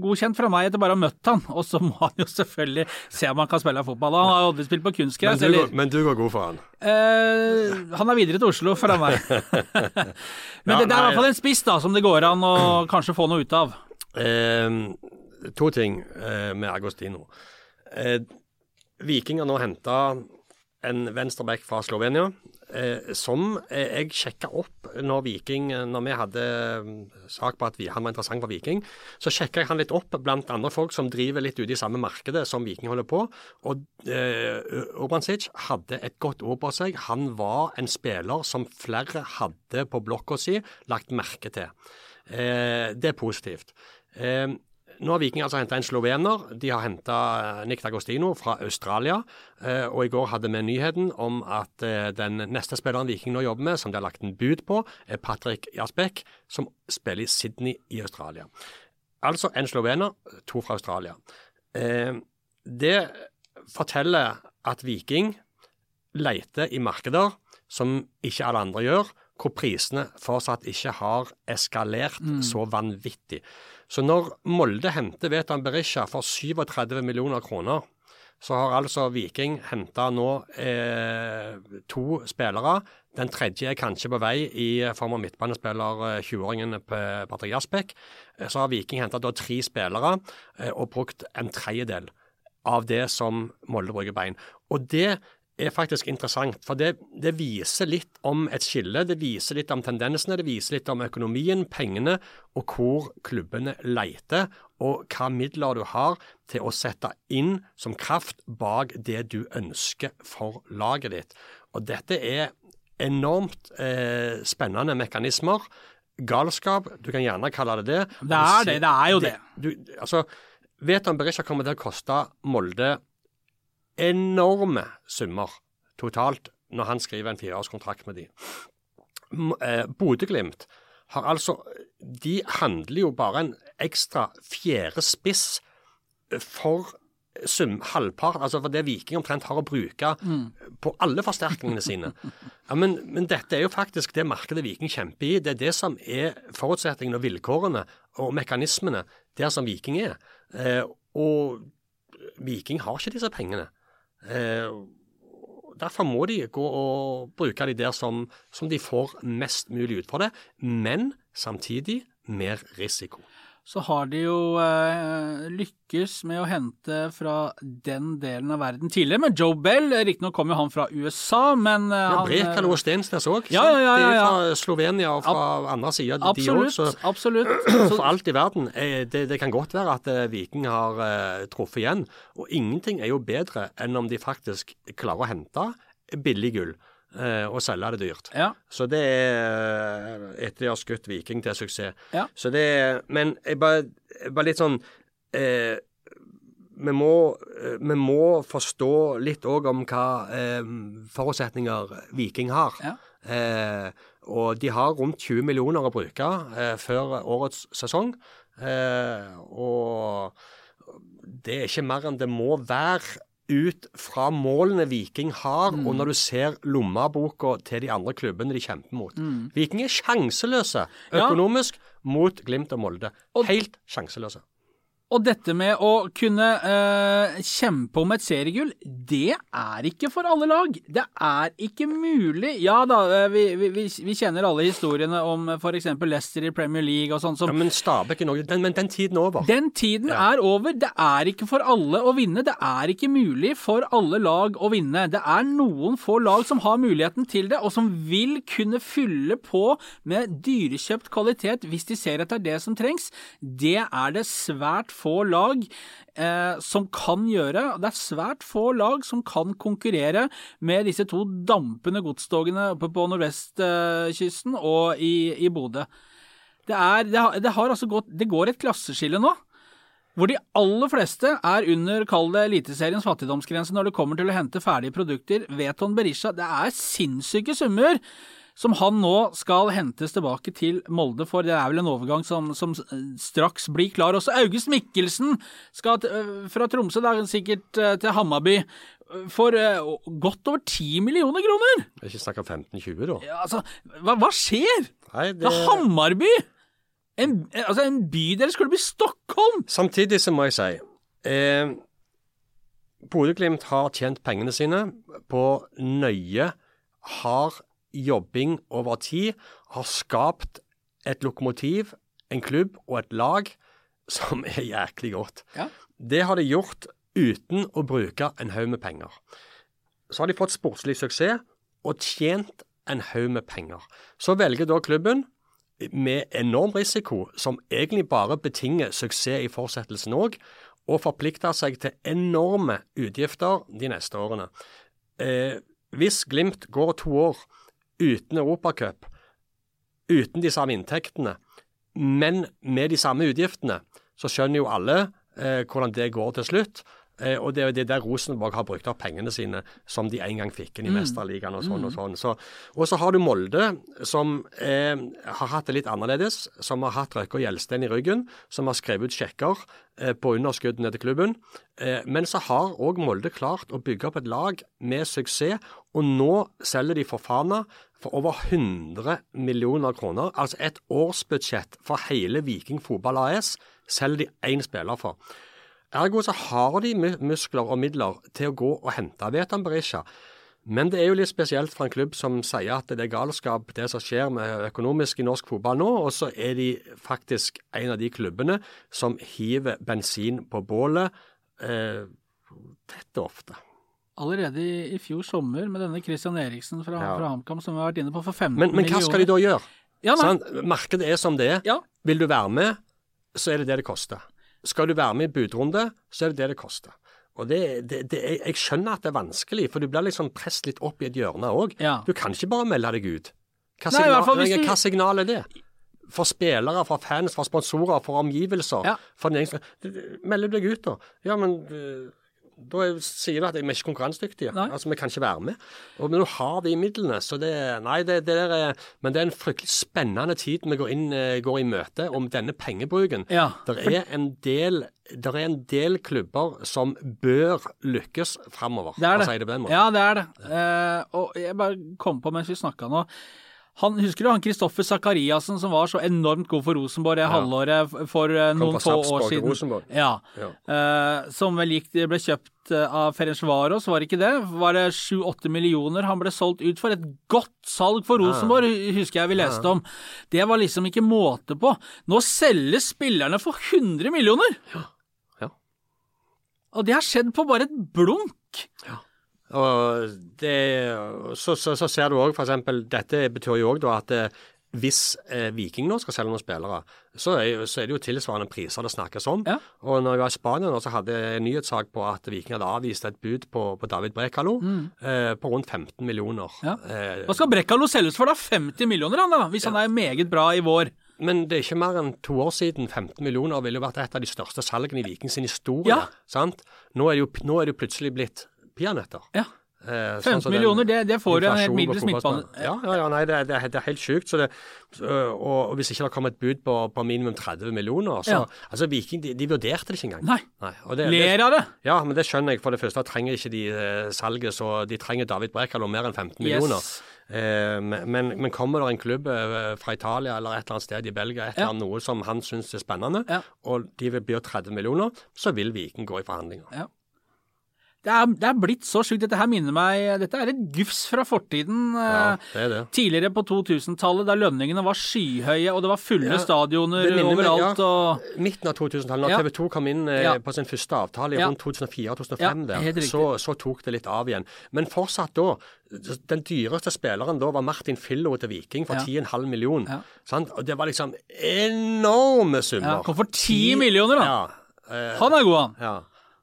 godkjent fra meg etter bare å ha møtt han. Og så må han jo selvfølgelig se om han kan spille fotball. Han har aldri spilt på kunstgress. Men, går, men du går god for han. Eh, han er videre til Oslo fra meg. [laughs] Men Ja, det, det er i hvert fall en spiss da, som det går an å kanskje få noe ut av. Eh, to ting eh, med Agostino. Eh, Viking har nå henta en venstreback fra Slovenia, eh, som eh, jeg sjekka opp når Viking Når vi hadde mm, sak på at han var interessant for Viking, så sjekka jeg han litt opp blant andre folk som driver litt ute i samme markedet som Viking holder på. Og eh, Obrancic hadde et godt ord på seg. Han var en spiller som flere hadde på blokka si lagt merke til. Eh, det er positivt. Eh, nå har Viking altså henta en slovener. De har henta Nick D'Agostino fra Australia. Eh, og i går hadde vi nyheten om at eh, den neste spilleren Viking nå jobber med, som de har lagt en bud på, er Patrick Jasbekk, som spiller i Sydney i Australia. Altså en slovener, to fra Australia. Eh, det forteller at Viking leter i markeder som ikke alle andre gjør, hvor prisene fortsatt ikke har eskalert så vanvittig. Så når Molde henter Vetan Berisha for 37 millioner kroner, så har altså Viking henta nå eh, to spillere. Den tredje er kanskje på vei i form av midtbanespiller eh, 20-åringen P- Patrick Jasbekk. Eh, Så har Viking henta tre spillere eh, og brukt en tredjedel av det som Molde bruker bein. Og det er faktisk interessant, for det, det viser litt om et skille. Det viser litt om tendensene, det viser litt om økonomien, pengene, og hvor klubbene leter, og hva midler du har til å sette inn som kraft bak det du ønsker for laget ditt. Og dette er enormt eh, spennende mekanismer. Galskap, du kan gjerne kalle det det. Det er det, det er jo det. Du, altså, Veton Berisha kommer til å koste Molde enorme summer totalt når han skriver en fireårskontrakt med de. Eh, Bodø-Glimt har altså De handler jo bare en ekstra fjerde spiss eh, for sum, halvpart, altså for det Viking omtrent har å bruke på alle forsterkningene sine. Ja, men, men dette er jo faktisk det markedet Viking kjemper i. Det er det som er forutsetningene og vilkårene og mekanismene der som Viking er. Eh, og Viking har ikke disse pengene. Eh, derfor må de gå og bruke de der som, som de får mest mulig ut for det, men samtidig mer risiko. Så har de jo eh, lykkes med å hente fra den delen av verden tidligere, med Joe Bell. Riktignok kom jo han fra USA, men eh, Ja, Brekalo og Stensnes òg. Ja, ja, ja, ja, De er fra Slovenia og fra andre sida, de òg. Så absolutt. [clears throat] for alt i verden. eh, Det, det kan godt være at eh, Viking har eh, truffet igjen. Og ingenting er jo bedre enn om de faktisk klarer å hente billig gull og selge det dyrt. ja. Så det er etter de har skutt Viking til suksess. Ja. Så det er Men jeg bare, jeg bare litt sånn eh, vi, må, eh, vi må forstå litt òg om hva eh, forutsetninger Viking har. Ja. Eh, og de har rundt 20 millioner å bruke eh, før årets sesong. Eh, og det er ikke mer enn det må være ut fra målene Viking har, og når du ser lommeboka til de andre klubbene de kjemper mot. Viking er sjanseløse Ja. økonomisk mot Glimt og Molde. Og- Helt sjanseløse. Og dette med å kunne eh, kjempe om et seriegull, det er ikke for alle lag. Det er ikke mulig. Ja da, eh, vi, vi, vi kjenner alle historiene om f.eks. Leicester i Premier League og sånn som Ja, men Stabæk i Norge den, Men den tiden er over. Den tiden Ja. er over. Det er ikke for alle å vinne. Det er ikke mulig for alle lag å vinne. Det er noen få lag som har muligheten til det, og som vil kunne fylle på med dyrekjøpt kvalitet hvis de ser etter det er det som trengs. Det er det svært få lag eh, som kan gjøre. Det er svært få lag som kan konkurrere med disse to dampende godstogene oppe på nordvestkysten og i, i Bodø. Det, det, har, det, har altså gått, det går et klasseskille nå. Hvor de aller fleste er under, kall det Eliteseriens fattigdomsgrense når det kommer til å hente ferdige produkter. Veton Berisha, det er sinnssyke summer som han nå skal hentes tilbake til Molde for. Det er vel en overgang som, som straks blir klar. Også August Mikkelsen skal øh, fra Tromsø, da, sikkert øh, til Hammarby, øh, for godt over 10 millioner kroner! Jeg ikke snakk om 15-20, da. Ja, altså, hva, hva skjer? Nei, Det er Hammarby! En, altså, en bydel skulle bli Stockholm! Samtidig så må jeg si eh, Bodø-Glimt har tjent pengene sine på nøye, hard jobbing over tid. Har skapt et lokomotiv, en klubb og et lag som er jæklig godt. Ja. Det har de gjort uten å bruke en haug med penger. Så har de fått sportslig suksess og tjent en haug med penger. Så velger da klubben med enorm risiko, som egentlig bare betinger suksess i fortsettelsen òg, å forplikte seg til enorme utgifter de neste årene. Eh, hvis Glimt går to år uten Europacup, uten de samme inntektene, men med de samme utgiftene, så skjønner jo alle eh, hvordan det går til slutt. Eh, og det er jo det der Rosenborg har brukt opp pengene sine som de en gang fikk inn i Mesterligaen og sånn og sånn. Så, og så har du Molde, som eh, har hatt det litt annerledes. Som har hatt Røkke og Gjelsten i ryggen, som har skrevet ut sjekker eh, på underskuddene til klubben. Eh, men så har òg Molde klart å bygge opp et lag med suksess, og nå selger de for Fana for over 100 millioner kroner. Altså et årsbudsjett for hele Viking Fotball AS selger de én spiller for. Ergo så har de muskler og midler til å gå og hente Vetan Berisha. Men det er jo litt spesielt for en klubb som sier at det er galskap det som skjer med økonomisk i norsk fotball nå, og så er de faktisk en av de klubbene som hiver bensin på bålet eh, tett og ofte. Allerede i, i fjor sommer med denne Christian Eriksen fra, Ja. fra HamKam som vi har vært inne på for 15 Men, men hva skal de da gjøre? Ja, sånn, Markedet er som det er. Ja. Vil du være med, så er det det det koster. Skal du være med i budrunde, så er det det det koster. Og det, det, det, jeg- skjønner at det er vanskelig, for du blir liksom presset litt opp i et hjørne òg. Ja. Du kan ikke bare melde deg ut. Hva, Nei, fall signal, hvis du- hva signal er det? For spillere, for fans, for sponsorer, for omgivelser. Ja. For Melder du deg ut, da? Ja, men øh, da er- sier du at vi er ikke konkurransedyktige. Nei. Altså, Vi kan ikke være med. Og, men nå har vi midlene, så det Nei, det, det er Men det er en fryktelig spennende tid vi går, inn, eh, går i møte om denne pengebruken. Ja, Det er en del er en del klubber som bør lykkes framover, Det er det. si det. Ja, det er det. Eh, og jeg bare kom på mens vi snakka nå. Han, husker du han Kristoffer Sakariassen som var så enormt god for Rosenborg det halvåret for uh, noen få år siden? Ja. Ja. Uh, som vel gikk, ble kjøpt uh, av Ferencvaros, var det ikke det? Var det sju-åtte millioner han ble solgt ut for? Et godt salg for Rosenborg, husker jeg vi leste om. Det var liksom ikke måte på. Nå selges spillerne for 100 millioner! Ja. Og det har skjedd på bare et blunk. Og det, så, så, så ser du òg f.eks. Dette betyr jo òg at eh, hvis eh, Viking nå skal selge noen spillere, så er, så er det jo tilsvarende priser det snakkes om. Ja. Og når jeg var i Spania nå, så hadde jeg en nyhetssak på at Viking hadde avvist et bud på, på David Brekalo eh, på rundt 15 millioner. Mm. Ja. Eh, Hva skal Brekalo selges for da? 50 millioner, han da, hvis han er meget bra i vår. Men det er ikke mer enn to år siden 15 millioner ville jo vært et av de største salgene i Viking sin historie. Ja. Sant? Nå er jo, nå er det jo plutselig blitt peanøtter. Ja. Eh, 15 som den millioner, det- det får du en helt middels midtbane. Ja, ja, ja, nei, det, det, det er helt sjukt. Så det, og, hvis ikke det kommer et bud på, på minimum 30 millioner, så Ja. Altså, Viking de, de vurderte det ikke engang. Nei. og det, Ler av det. Ja, men det skjønner jeg. For det første trenger ikke de eh, salget, så de trenger David Brekalo mer enn 15 millioner. Yes. Eh, men, men- kommer det en klubb eh, fra Italia eller et eller annet sted i Belgia, et Ja. eller annet noe som han syns er spennende, Ja. og de vil byr 30 millioner, så vil Viking gå i forhandlinger. Det er, det er blitt så sjukt. Dette her minner meg Dette er et gufs fra fortiden. Ja, eh, det er det. Tidligere på 2000-tallet, da lønningene var skyhøye, og det var fulle Ja, stadioner meg, overalt. ja. og... Midten av 2000-tallet, når Ja. TV 2 kom inn eh, på sin første avtale rundt 2004-2005, Ja, der, så, så tok det litt av igjen. Men fortsatt da. Den dyreste spilleren da var Martin Fillo til Viking for Ja. 10,5 millioner. Og det var liksom enorme summer. Ja, kom for 10 millioner, da. Ja. Eh, Han er god, han. ja.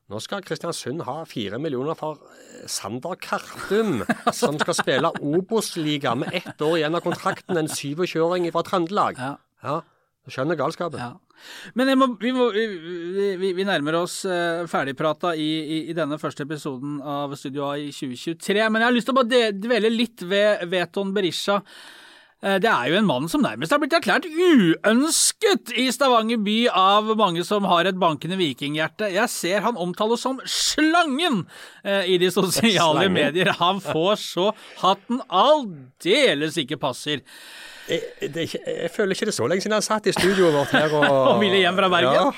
Nå skal Kristiansund ha fire millioner for eh, Sander Kartum, som skal spille Obos-liga med ett år igjen av kontrakten. En 27-åring fra Trøndelag. Ja. Ja, du skjønner galskapen. Ja. Men jeg må, vi, må, vi, vi, vi nærmer oss uh, ferdigprata i, i, i denne første episoden av Studio A i 2023. Men jeg har lyst til å bare dvele litt ved Veton Berisha. Eh, Det er jo en mann som nærmest har blitt erklært uønsket i Stavanger by av mange som har et bankende vikinghjerte. Jeg ser han omtales som slangen eh, i de sosiale medier. Han får så hatten aldeles ikke passer. Jeg, det jeg føler ikke det er så lenge siden han satt i studioet vårt her og [laughs] Og ville hjem fra Bergen? Ja,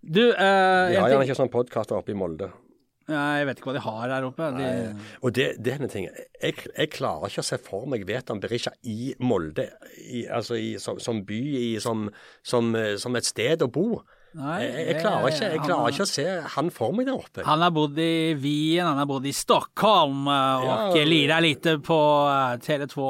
Du, eh, en har gjerne er ikke sånn podkast oppe i Molde. Jeg vet ikke hva de har der oppe. De, Og det, det er en ting. Jeg, jeg klarer ikke å se for meg Veton Berisha i Molde, i, altså i, som, som by, i, som, som, eh, som et sted å bo. Nei, jeg, jeg, klarer ikke, jeg han- ikke å se han for meg der oppe. Han har bodd i Wien, han har bodd i Stockholm eh, og Ja. lira litt på eh, Tele2.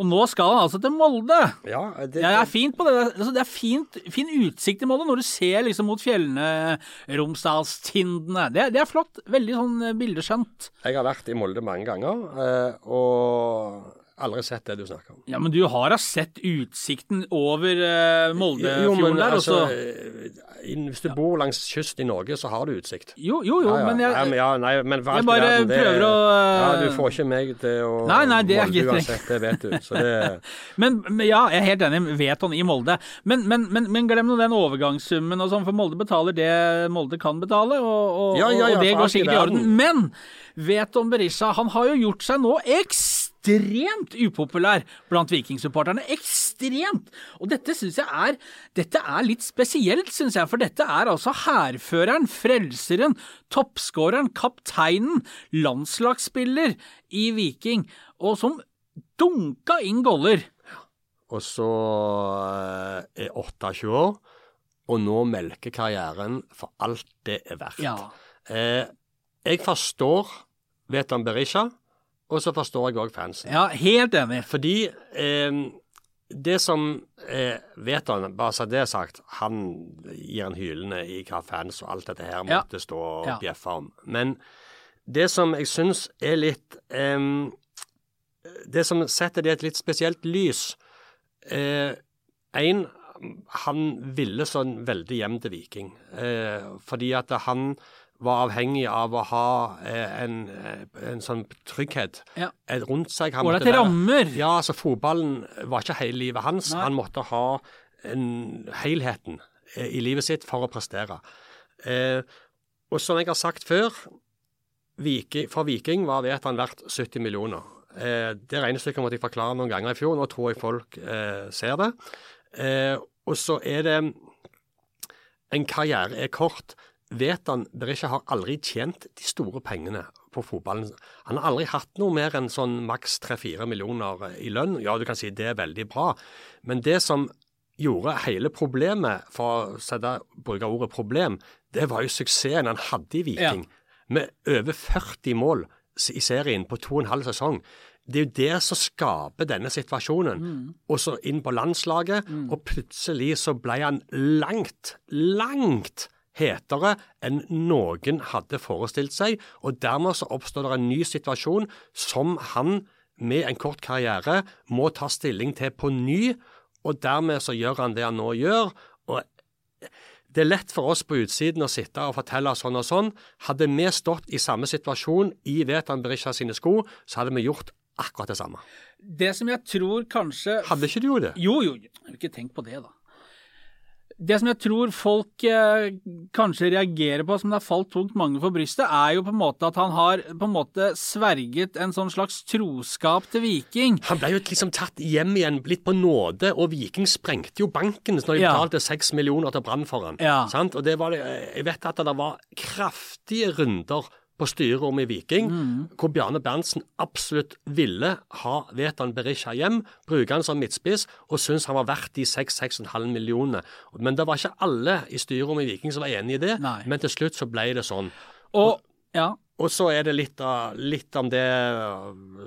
Og nå skal han altså til Molde! Ja, det, Ja, det er fint på det. Altså, det er fint, fin utsikt i Molde når du ser liksom mot fjellene, Romsdalstindene. Det, det er flott. Veldig sånn eh, bildeskjønt. Jeg har vært i Molde mange ganger, og aldri sett det du snakker om. Ja, men du har da sett utsikten over uh, Jo, Moldefjorden der, altså, så eh, Hvis du bor langs kyst i Norge, så har du utsikt. Jo, jo, jo, Ja, ja. men jeg, Nei, men, ja, nei, men jeg bare verden, det er- prøver å, Ja, eh, Du får ikke meg til å Nei, nei, det er ikke- uansett, det vet du. Så det [laughs] Men, men ja, jeg er helt enig. Veton i Molde. Men, men, men, men glem nå den overgangssummen og sånn, for Molde betaler det Molde kan betale, og, og, Ja, ja, ja, og det går sikkert i orden. Men Veton Berisha han har jo gjort seg nå ekstremt upopulær blant vikingsupporterne. Ekstremt! Og dette syns jeg er Dette er litt spesielt, syns jeg, for dette er altså hærføreren, frelseren, toppskåreren, kapteinen, landslagsspiller i Viking, og som dunka inn goller. Og så eh, er 28 år, og nå melker karrieren for alt det er verdt. Ja. Eh, jeg forstår Vetan Berisha, og så forstår jeg òg fansen. Ja, helt enig. Fordi eh, det som eh, han, bare så det er sagt, han gir en hylende i hva fans og alt dette her Ja. måtte stå og Ja. bjeffe om. Men det som jeg syns er litt eh, Det som setter det i et litt spesielt lys Én, han ville sånn veldig hjem til Viking. Eh, fordi at han var avhengig av å ha eh, en, eh, en sånn trygghet Ja. rundt seg. Han være- rammer. Ja, altså fotballen var ikke hele livet hans. Nei. Han måtte ha en, helheten eh, i livet sitt for å prestere. Eh, og som jeg har sagt før, Viking, for Viking var han verdt 70 millioner. Eh, det regnestykket måtte jeg forklare noen ganger i fjor. Nå tror jeg folk eh, ser det. Eh, og så er det En karriere er kort. Veton Berisha har aldri tjent de store pengene på fotballen. Han har aldri hatt noe mer enn sånn maks 3-4 millioner i lønn. Ja, du kan si det er veldig bra, men det som gjorde hele problemet, for å sette, bruke ordet problem, det var jo suksessen han hadde i Viking. Med over 40 mål i serien på to og en halv sesong. Det er jo det som skaper denne situasjonen. Og så inn på landslaget, og plutselig så ble han langt, langt hetere enn noen hadde forestilt seg. Og dermed så oppstår det en ny situasjon som han med en kort karriere må ta stilling til på ny, og dermed så gjør han det han nå gjør. og det er lett for oss på utsiden å sitte og fortelle sånn og sånn. Hadde vi stått i samme situasjon i Vetan Berisha sine sko, så hadde vi gjort akkurat det samme. Det som jeg tror kanskje Hadde ikke du gjort det? Jo, jo, ikke tenkt på det, da. Det som jeg tror folk eh, kanskje reagerer på, som det har falt tungt mange for brystet, er jo på en måte at han har på en måte sverget en sånn slags troskap til Viking. Han ble jo liksom tatt hjem igjen, blitt på nåde, og Viking sprengte jo banken når de Ja. betalte seks millioner til Brann for han. Ja. Og det var jeg vet at det var kraftige runder på styrerommet i Viking, Mm. hvor Bjarne Berntsen absolutt ville ha Vetan Berisha hjem, bruke han som midtspiss, og syntes han var verdt de 6-6,5 millionene. Men det var ikke alle i styrerommet i Viking som var enig i det, Nei. men til slutt så ble det sånn. Og ja. Og så er det litt, av, litt om det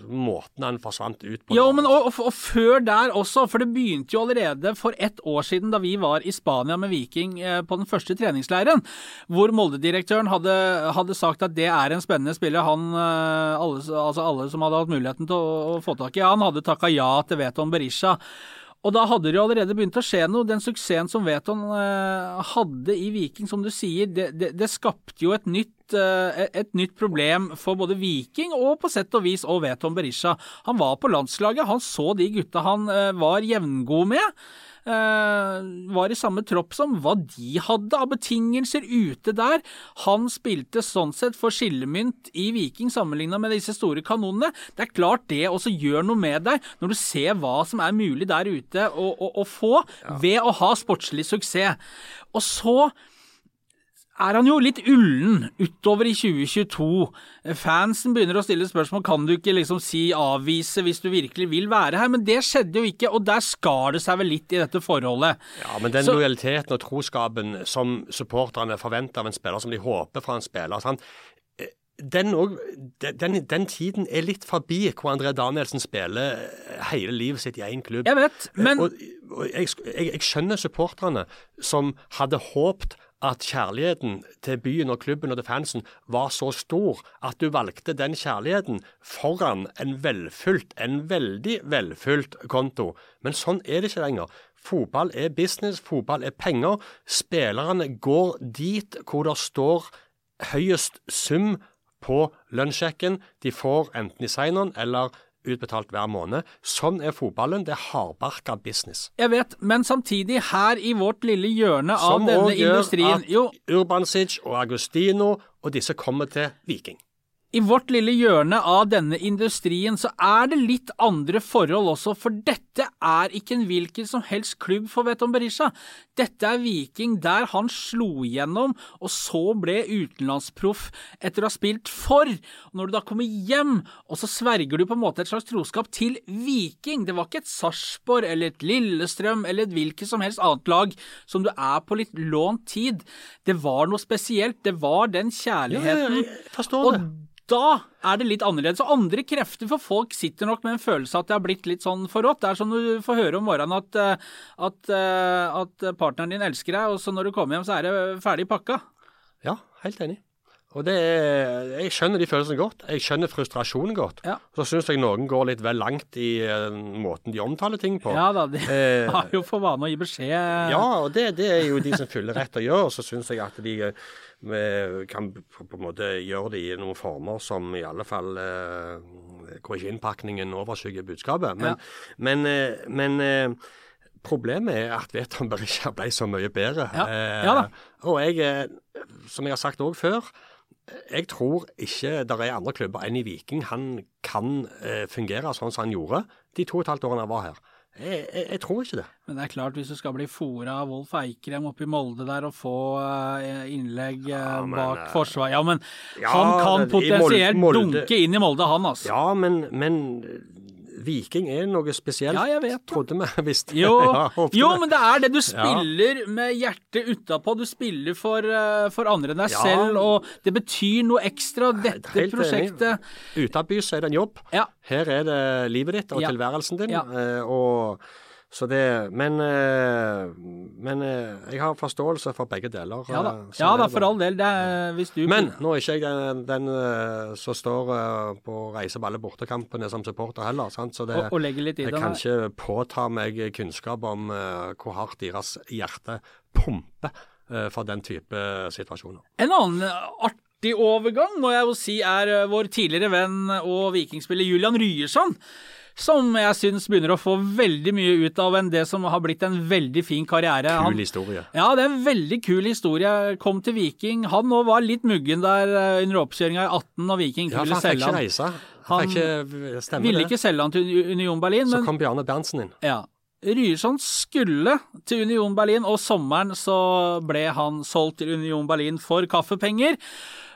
måten han forsvant ut på. Ja, men og, og, og før der også, for det begynte jo allerede for ett år siden da vi var i Spania med Viking eh, på den første treningsleiren, hvor Molde-direktøren hadde, hadde sagt at det er en spennende spiller. Han, eh, alle, altså alle som hadde hatt muligheten til å, å få tak i, han hadde takka ja til Veton Berisha. Og da hadde det jo allerede begynt å skje noe. Den suksessen som Veton eh, hadde i Viking, som du sier, det, det, det skapte jo et nytt, eh, et nytt problem for både Viking og på sett og vis og Veton Berisha. Han var på landslaget, han så de gutta han eh, var jevngod med. eh, var i samme tropp som hva de hadde av betingelser ute der. Han spilte sånn sett for skillemynt i Viking sammenligna med disse store kanonene. Det er klart det også gjør noe med deg når du ser hva som er mulig der ute å, å, å få ved å ha sportslig suksess. Og så er han jo litt ullen utover i 2022. Fansen begynner å stille spørsmål kan du ikke liksom si avvise hvis du virkelig vil være her, men det skjedde jo ikke, og der skar det seg vel litt i dette forholdet. Ja, men den Så- lojaliteten og troskapen som supporterne forventer av en spiller, som de håper fra en spiller sant? Eh, Den, og, den, den tiden er litt forbi hvor André Danielsen spiller hele livet sitt i én klubb. Jeg vet, men og, og jeg, jeg, jeg skjønner supporterne som hadde håpt at kjærligheten til byen og klubben og til fansen var så stor at du valgte den kjærligheten foran en velfylt, en veldig velfylt konto. Men sånn er det ikke lenger. Fotball er business, fotball er penger. Spillerne går dit hvor det står høyest sum på lønnssjekken. De får enten i sign-on eller utbetalt hver måned. Sånn er fotballen. Det er hardbarka business. Jeg vet, men samtidig, her i vårt lille hjørne av Som denne òg gjør industrien at Jo, Urbansic og Agustino og disse kommer til Viking. I vårt lille hjørne av denne industrien så er det litt andre forhold også, for dette er ikke en hvilken som helst klubb for Veton Berisha. Dette er Viking der han slo igjennom, og så ble utenlandsproff etter å ha spilt for. Og når du da kommer hjem, og så sverger du på en måte et slags troskap til Viking. Det var ikke et Sarpsborg eller et Lillestrøm eller et hvilket som helst annet lag som du er på litt lånt tid. Det var noe spesielt. Det var den kjærligheten. jeg forstår og det. Da er det litt annerledes. Og andre krefter for folk sitter nok med en følelse at det har blitt litt sånn forrådt. Det er som du får høre om morgenen at, eh, at, eh, at partneren din elsker deg, og så når du kommer hjem så er det ferdig pakka. Ja, helt enig. Og det er, Jeg skjønner de følelsene godt. Jeg skjønner frustrasjonen godt. Ja. Så syns jeg noen går litt vel langt i uh, måten de omtaler ting på. Ja da, de Eh, [laughs] har jo for vane å gi beskjed. Ja, og det, det er jo de som fyller rett å gjøre. Så syns jeg at de eh, eh, kan på en måte gjøre det i noen former som i alle fall uh, hvor ikke innpakningen overskygger budskapet. Men, Ja. men, eh, men eh, problemet er at Veton Berisha ble så mye bedre. Ja. Eh, Ja da. Og jeg, eh, som jeg har sagt òg før, jeg tror ikke det er andre klubber enn i Viking han kan eh, fungere sånn som han gjorde de to og et halvt årene han var her. Jeg, jeg, jeg tror ikke det. Men det er klart, hvis du skal bli fora av Wolf Eikrem oppe i Molde der og få eh, innlegg eh, men, bak eh, forsvar Ja, men ja, han kan potensielt Molde- Molde- dunke inn i Molde, han altså. Ja, men, men Viking er noe spesielt. Ja, jeg vet. Trodde vi [laughs] visste. Jo, [laughs] Ja, jo, men det er det. Du spiller med hjertet utapå. Du spiller for, eh, for andre enn deg Ja. selv, og det betyr noe ekstra. Dette Helt prosjektet Utabys er det en jobb. Ja. Her er det livet ditt og Ja. tilværelsen din. Ja. eh, og så det, men eh, men eh, jeg har forståelse for begge deler. Ja da, eh, ja, da for all del. Det er, hvis du Men nå er ikke jeg den, den som står på reise på alle bortekampene som supporter heller. Sant? Så det, og, og jeg kan ikke påta meg kunnskap om uh, hvor hardt deres hjerte pumper uh, for den type situasjoner. En annen artig overgang må jeg jo si er vår tidligere venn og vikingspiller Julian Ryerson. Som jeg syns begynner å få veldig mye ut av enn det som har blitt en veldig fin karriere. Kul Han- historie. Ja, det er en veldig kul historie. Kom til Viking. Han òg var litt muggen der eh, under oppkjøringa i 18 når Viking Ja, han selge ikke han. reise. Han ikke stemme Ville det. ikke selge han til Union Berlin, Så men kom Bjarne Berntsen inn. ja. Ryerson skulle til Union Berlin, og sommeren så ble han solgt til Union Berlin for kaffepenger.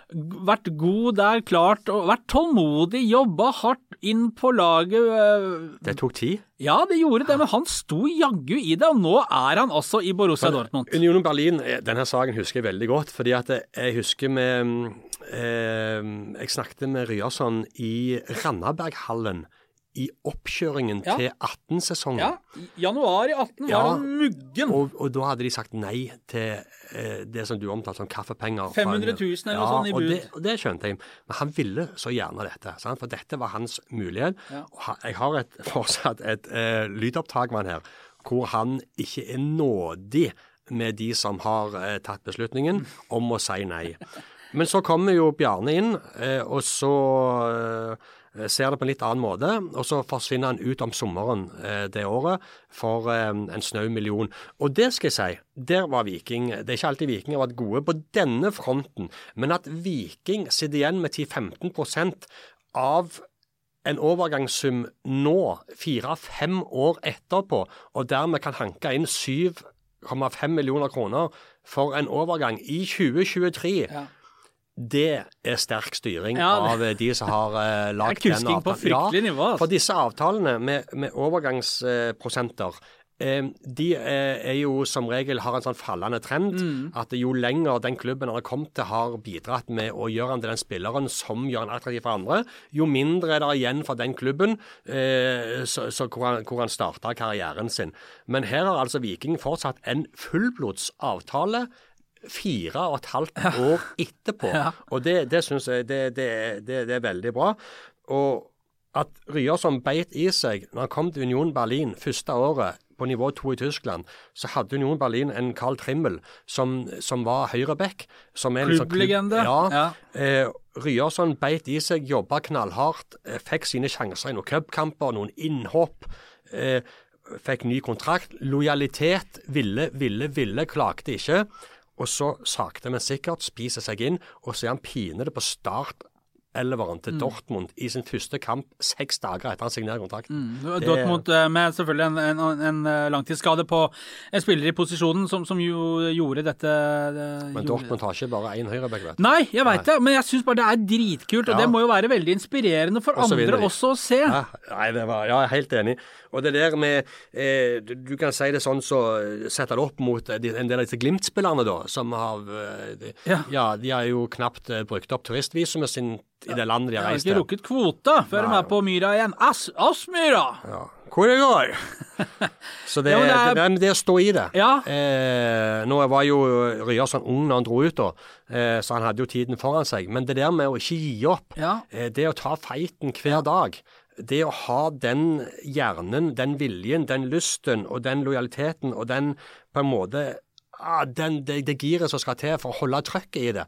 Vært god der, klart, og vært tålmodig, jobba hardt inn på laget. øh, Det tok tid. Ja, det gjorde det, men han sto jaggu i det, og nå er han altså i Borussia Dortmund. Union Berlin, eh, denne saken husker jeg veldig godt. fordi at jeg husker med eh, Jeg snakket med Ryerson i Randaberghallen i oppkjøringen Ja. til 18-sesongen. Ja, januar i 18 Ja, var han muggen. Og, og da hadde de sagt nei til eh, det som du omtalte som kaffepenger. 500 000 Union. eller noe sånt i og bud. det, og det skjønte jeg. Men han ville så gjerne dette, sant? for dette var hans mulighet. Ja. Og jeg har et, [laughs] fortsatt et eh, lydopptak med han her, hvor han ikke er nådig med de som har eh, tatt beslutningen om å si nei. [laughs] Men så kommer jo Bjarne inn, eh, og så eh, ser det på en litt annen måte. Og så forsvinner han ut om sommeren eh, det året for eh, en snau million. Og det skal jeg si, der var Viking Det er ikke alltid Viking har vært gode på denne fronten, men at Viking sitter igjen med 10-15% av en overgangssum nå, fire-fem år etterpå, og dermed kan hanke inn 7,5 millioner kroner for en overgang i 2023. Ja. Det er sterk styring Ja, av eh, de som har uh, [laughs] lagd er kusking på fryktelig nivå, altså. For disse avtalene med, med overgangsprosenter eh, de er, er jo som regel har en sånn fallende trend. Mm. At jo lenger den klubben har kommet til har bidratt med å gjøre han til den spilleren som gjør han attraktiv for andre, jo mindre er det igjen for den klubben eh, så, så hvor han, hvor han starta karrieren sin. Men her har altså Viking fortsatt en fullblodsavtale fire og et halvt år etterpå. [laughs] Og det, det syns jeg det, det, det, det er veldig bra. Og at Ryerson beit i seg når han kom til Union Berlin første året på nivå to i Tyskland, så hadde Union Berlin en Carl Trimmel som, som var høyreback. som en sånn klubb- Klubblegende. Ja. Ja. Eh, Ryerson beit i seg, jobba knallhardt, eh, fikk sine sjanser i noen cupkamper, noen innhopp. Eh, fikk ny kontrakt. Lojalitet. Ville, ville, ville. Klagde ikke. Og så sakte, men sikkert spiser seg inn, og så er han pinete på start elveren Mm. til Dortmund i sin første kamp seks dager etter han signerer kontrakt. Det- Dortmund eh, med selvfølgelig en, en, en eh, langtidsskade på en spiller i posisjonen som, som jo gjorde dette det, Men gjorde- Dortmund har ikke bare én høyreback, vet du. Nei, jeg veit det, men jeg syns bare det er dritkult. Og Ja. det må jo være veldig inspirerende for også andre også å se. Ja, nei, det var, ja, jeg er helt enig. Og det der med eh, du, kan si det sånn så setter Sette det opp mot eh, en del av disse Glimt-spillerne, da, som har eh, de, Ja. ja. de har jo knapt eh, brukt opp turistvisumet sin i det landet de Jeg har har ikke til. rukket kvota før de er på Myra igjen. Aspmyra! Ja. Hvor det går? [laughs] Så det, Ja, det er- det, det, det å stå i det. Ja. Eh, nå var jo Ryerson ung når han dro ut, da, eh, så han hadde jo tiden foran seg. Men det der med å ikke gi opp, Ja. eh, det å ta feiten hver dag det å ha den hjernen, den viljen, den lysten og den lojaliteten og den på en måte ah, den, det, det giret som skal til for å holde trøkket i det,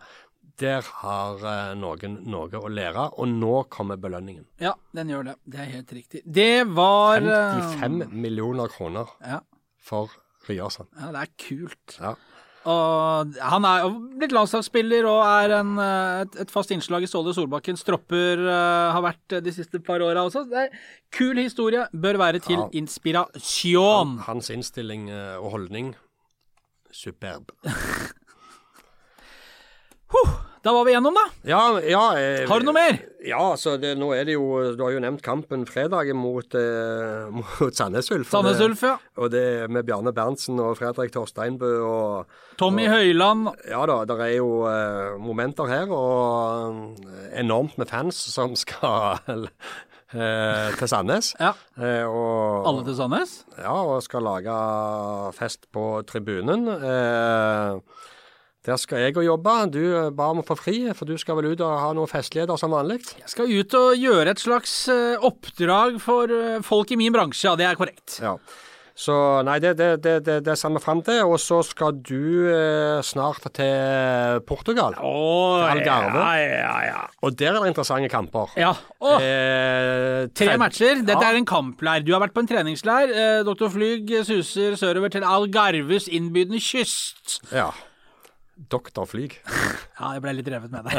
der har eh, noen noe å lære. Og nå kommer belønningen. Ja, den gjør det. Det er helt riktig. Det var eh, 55 millioner kroner Ja, for Ryerson. ja, det er kult. Ja. Og han er blitt landslagsspiller og er en, eh, et, et fast innslag i Ståle Solbakkens tropper. Uh, har vært eh, de siste par åra også. Det er kul historie. Bør være til Ja. inspirasjon. Hans innstilling eh, og holdning superb. [laughs] Da var vi gjennom, da. Ja, ja eh, Har du noe mer? Ja, så det, nå er det jo Du har jo nevnt kampen fredag mot, eh, [laughs] mot Sandnes Ulf. Sandnes Ulf, ja. Og det med Bjarne Berntsen og Fredrik Torsteinbø og Tommy Høyland Ja da, det er jo eh, momenter her, og eh, enormt med fans som skal [laughs] eh, til Sandnes. Ja. Eh, og, Alle til Sandnes? Ja, og skal lage fest på tribunen. Eh, der skal jeg og jobbe. Du eh, ba om å få fri, for du skal vel ut og ha noen festligheter som vanlig? Jeg skal ut og gjøre et slags eh, oppdrag for eh, folk i min bransje, ja, det er korrekt. Ja. Så nei, det, det, det, det, ser vi fram til. Og så skal du eh, snart til Portugal. Åh, Algarve. ja, ja, ja. Og der er det interessante kamper. Ja. Oh, Eh, tre matcher. Dette Ja. er en kampleir. Du har vært på en treningsleir. Eh, Dr. Flyg suser sørover til Algarves innbydende kyst. Ja. Doktor Flyg. [laughs] Ja, jeg ble litt revet med det.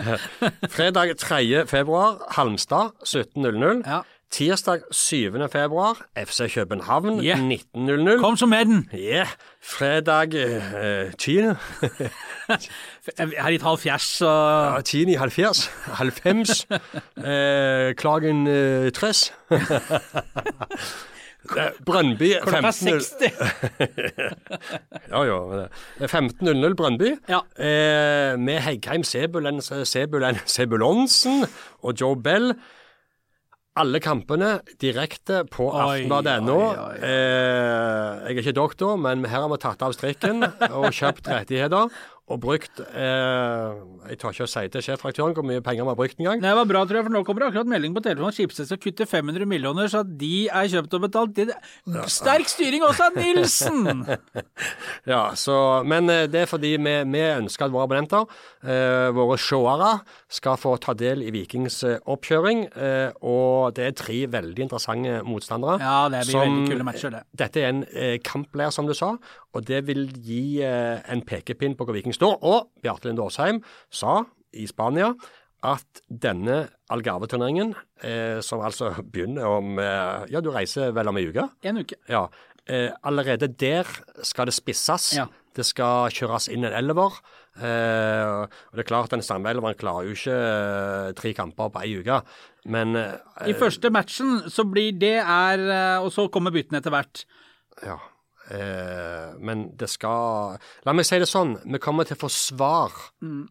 [laughs] Fredag 3. februar, Halmstad 17.00. Ja. Tirsdag 7. februar, FC København Yeah. 19.00. Kom så med den! Yeah. Fredag eh, 10. Jeg [laughs] har gitt halv fjers, så Ja, 10 i 70. 90. eh, klagen 30. Eh, Brøndby klokka 15.00. 60. [laughs] Ja, ja. det er 15.00 Brøndby. Ja. Eh, med Heggheim, Sebulen, Sebulen, Sebulonsen og Joe Bell. Alle kampene direkte på Aftenbladet.no. Eh, jeg er ikke doktor, men her har vi tatt av strikken og kjøpt rettigheter. Og brukt eh, Jeg tør ikke å si til sjefredaktøren hvor mye penger vi har brukt engang. Det var bra, tror jeg, for nå kommer det akkurat melding på telefonen at Schibsted skal kutte 500 millioner, så at de er kjøpt og betalt. Det, sterk styring også av Nilsen! [laughs] Ja, så, Men eh, det er fordi vi, vi ønsker at våre abonnenter, eh, våre seere, skal få ta del i Vikings eh, oppkjøring. Eh, og det er tre veldig interessante motstandere. Ja, det blir veldig kule matcher, det. Dette er en eh, kampleir, som du sa, og det vil gi eh, en pekepinn på hvor Viking står. Og Bjarte Linde Aasheim sa i Spania at denne Algarve-turneringen, eh, som altså [laughs] begynner om eh, Ja, du reiser vel om ei uke? En uke. Ja. eh, allerede der skal det spisses. Ja. Det skal kjøres inn en elver. Eh, og det er klart Den samme elveren klarer jo ikke eh, tre kamper på ei uke. Men eh, I første matchen så blir det er eh, Og så kommer byttene etter hvert. Ja. Eh, men det skal La meg si det sånn, vi kommer til å få svar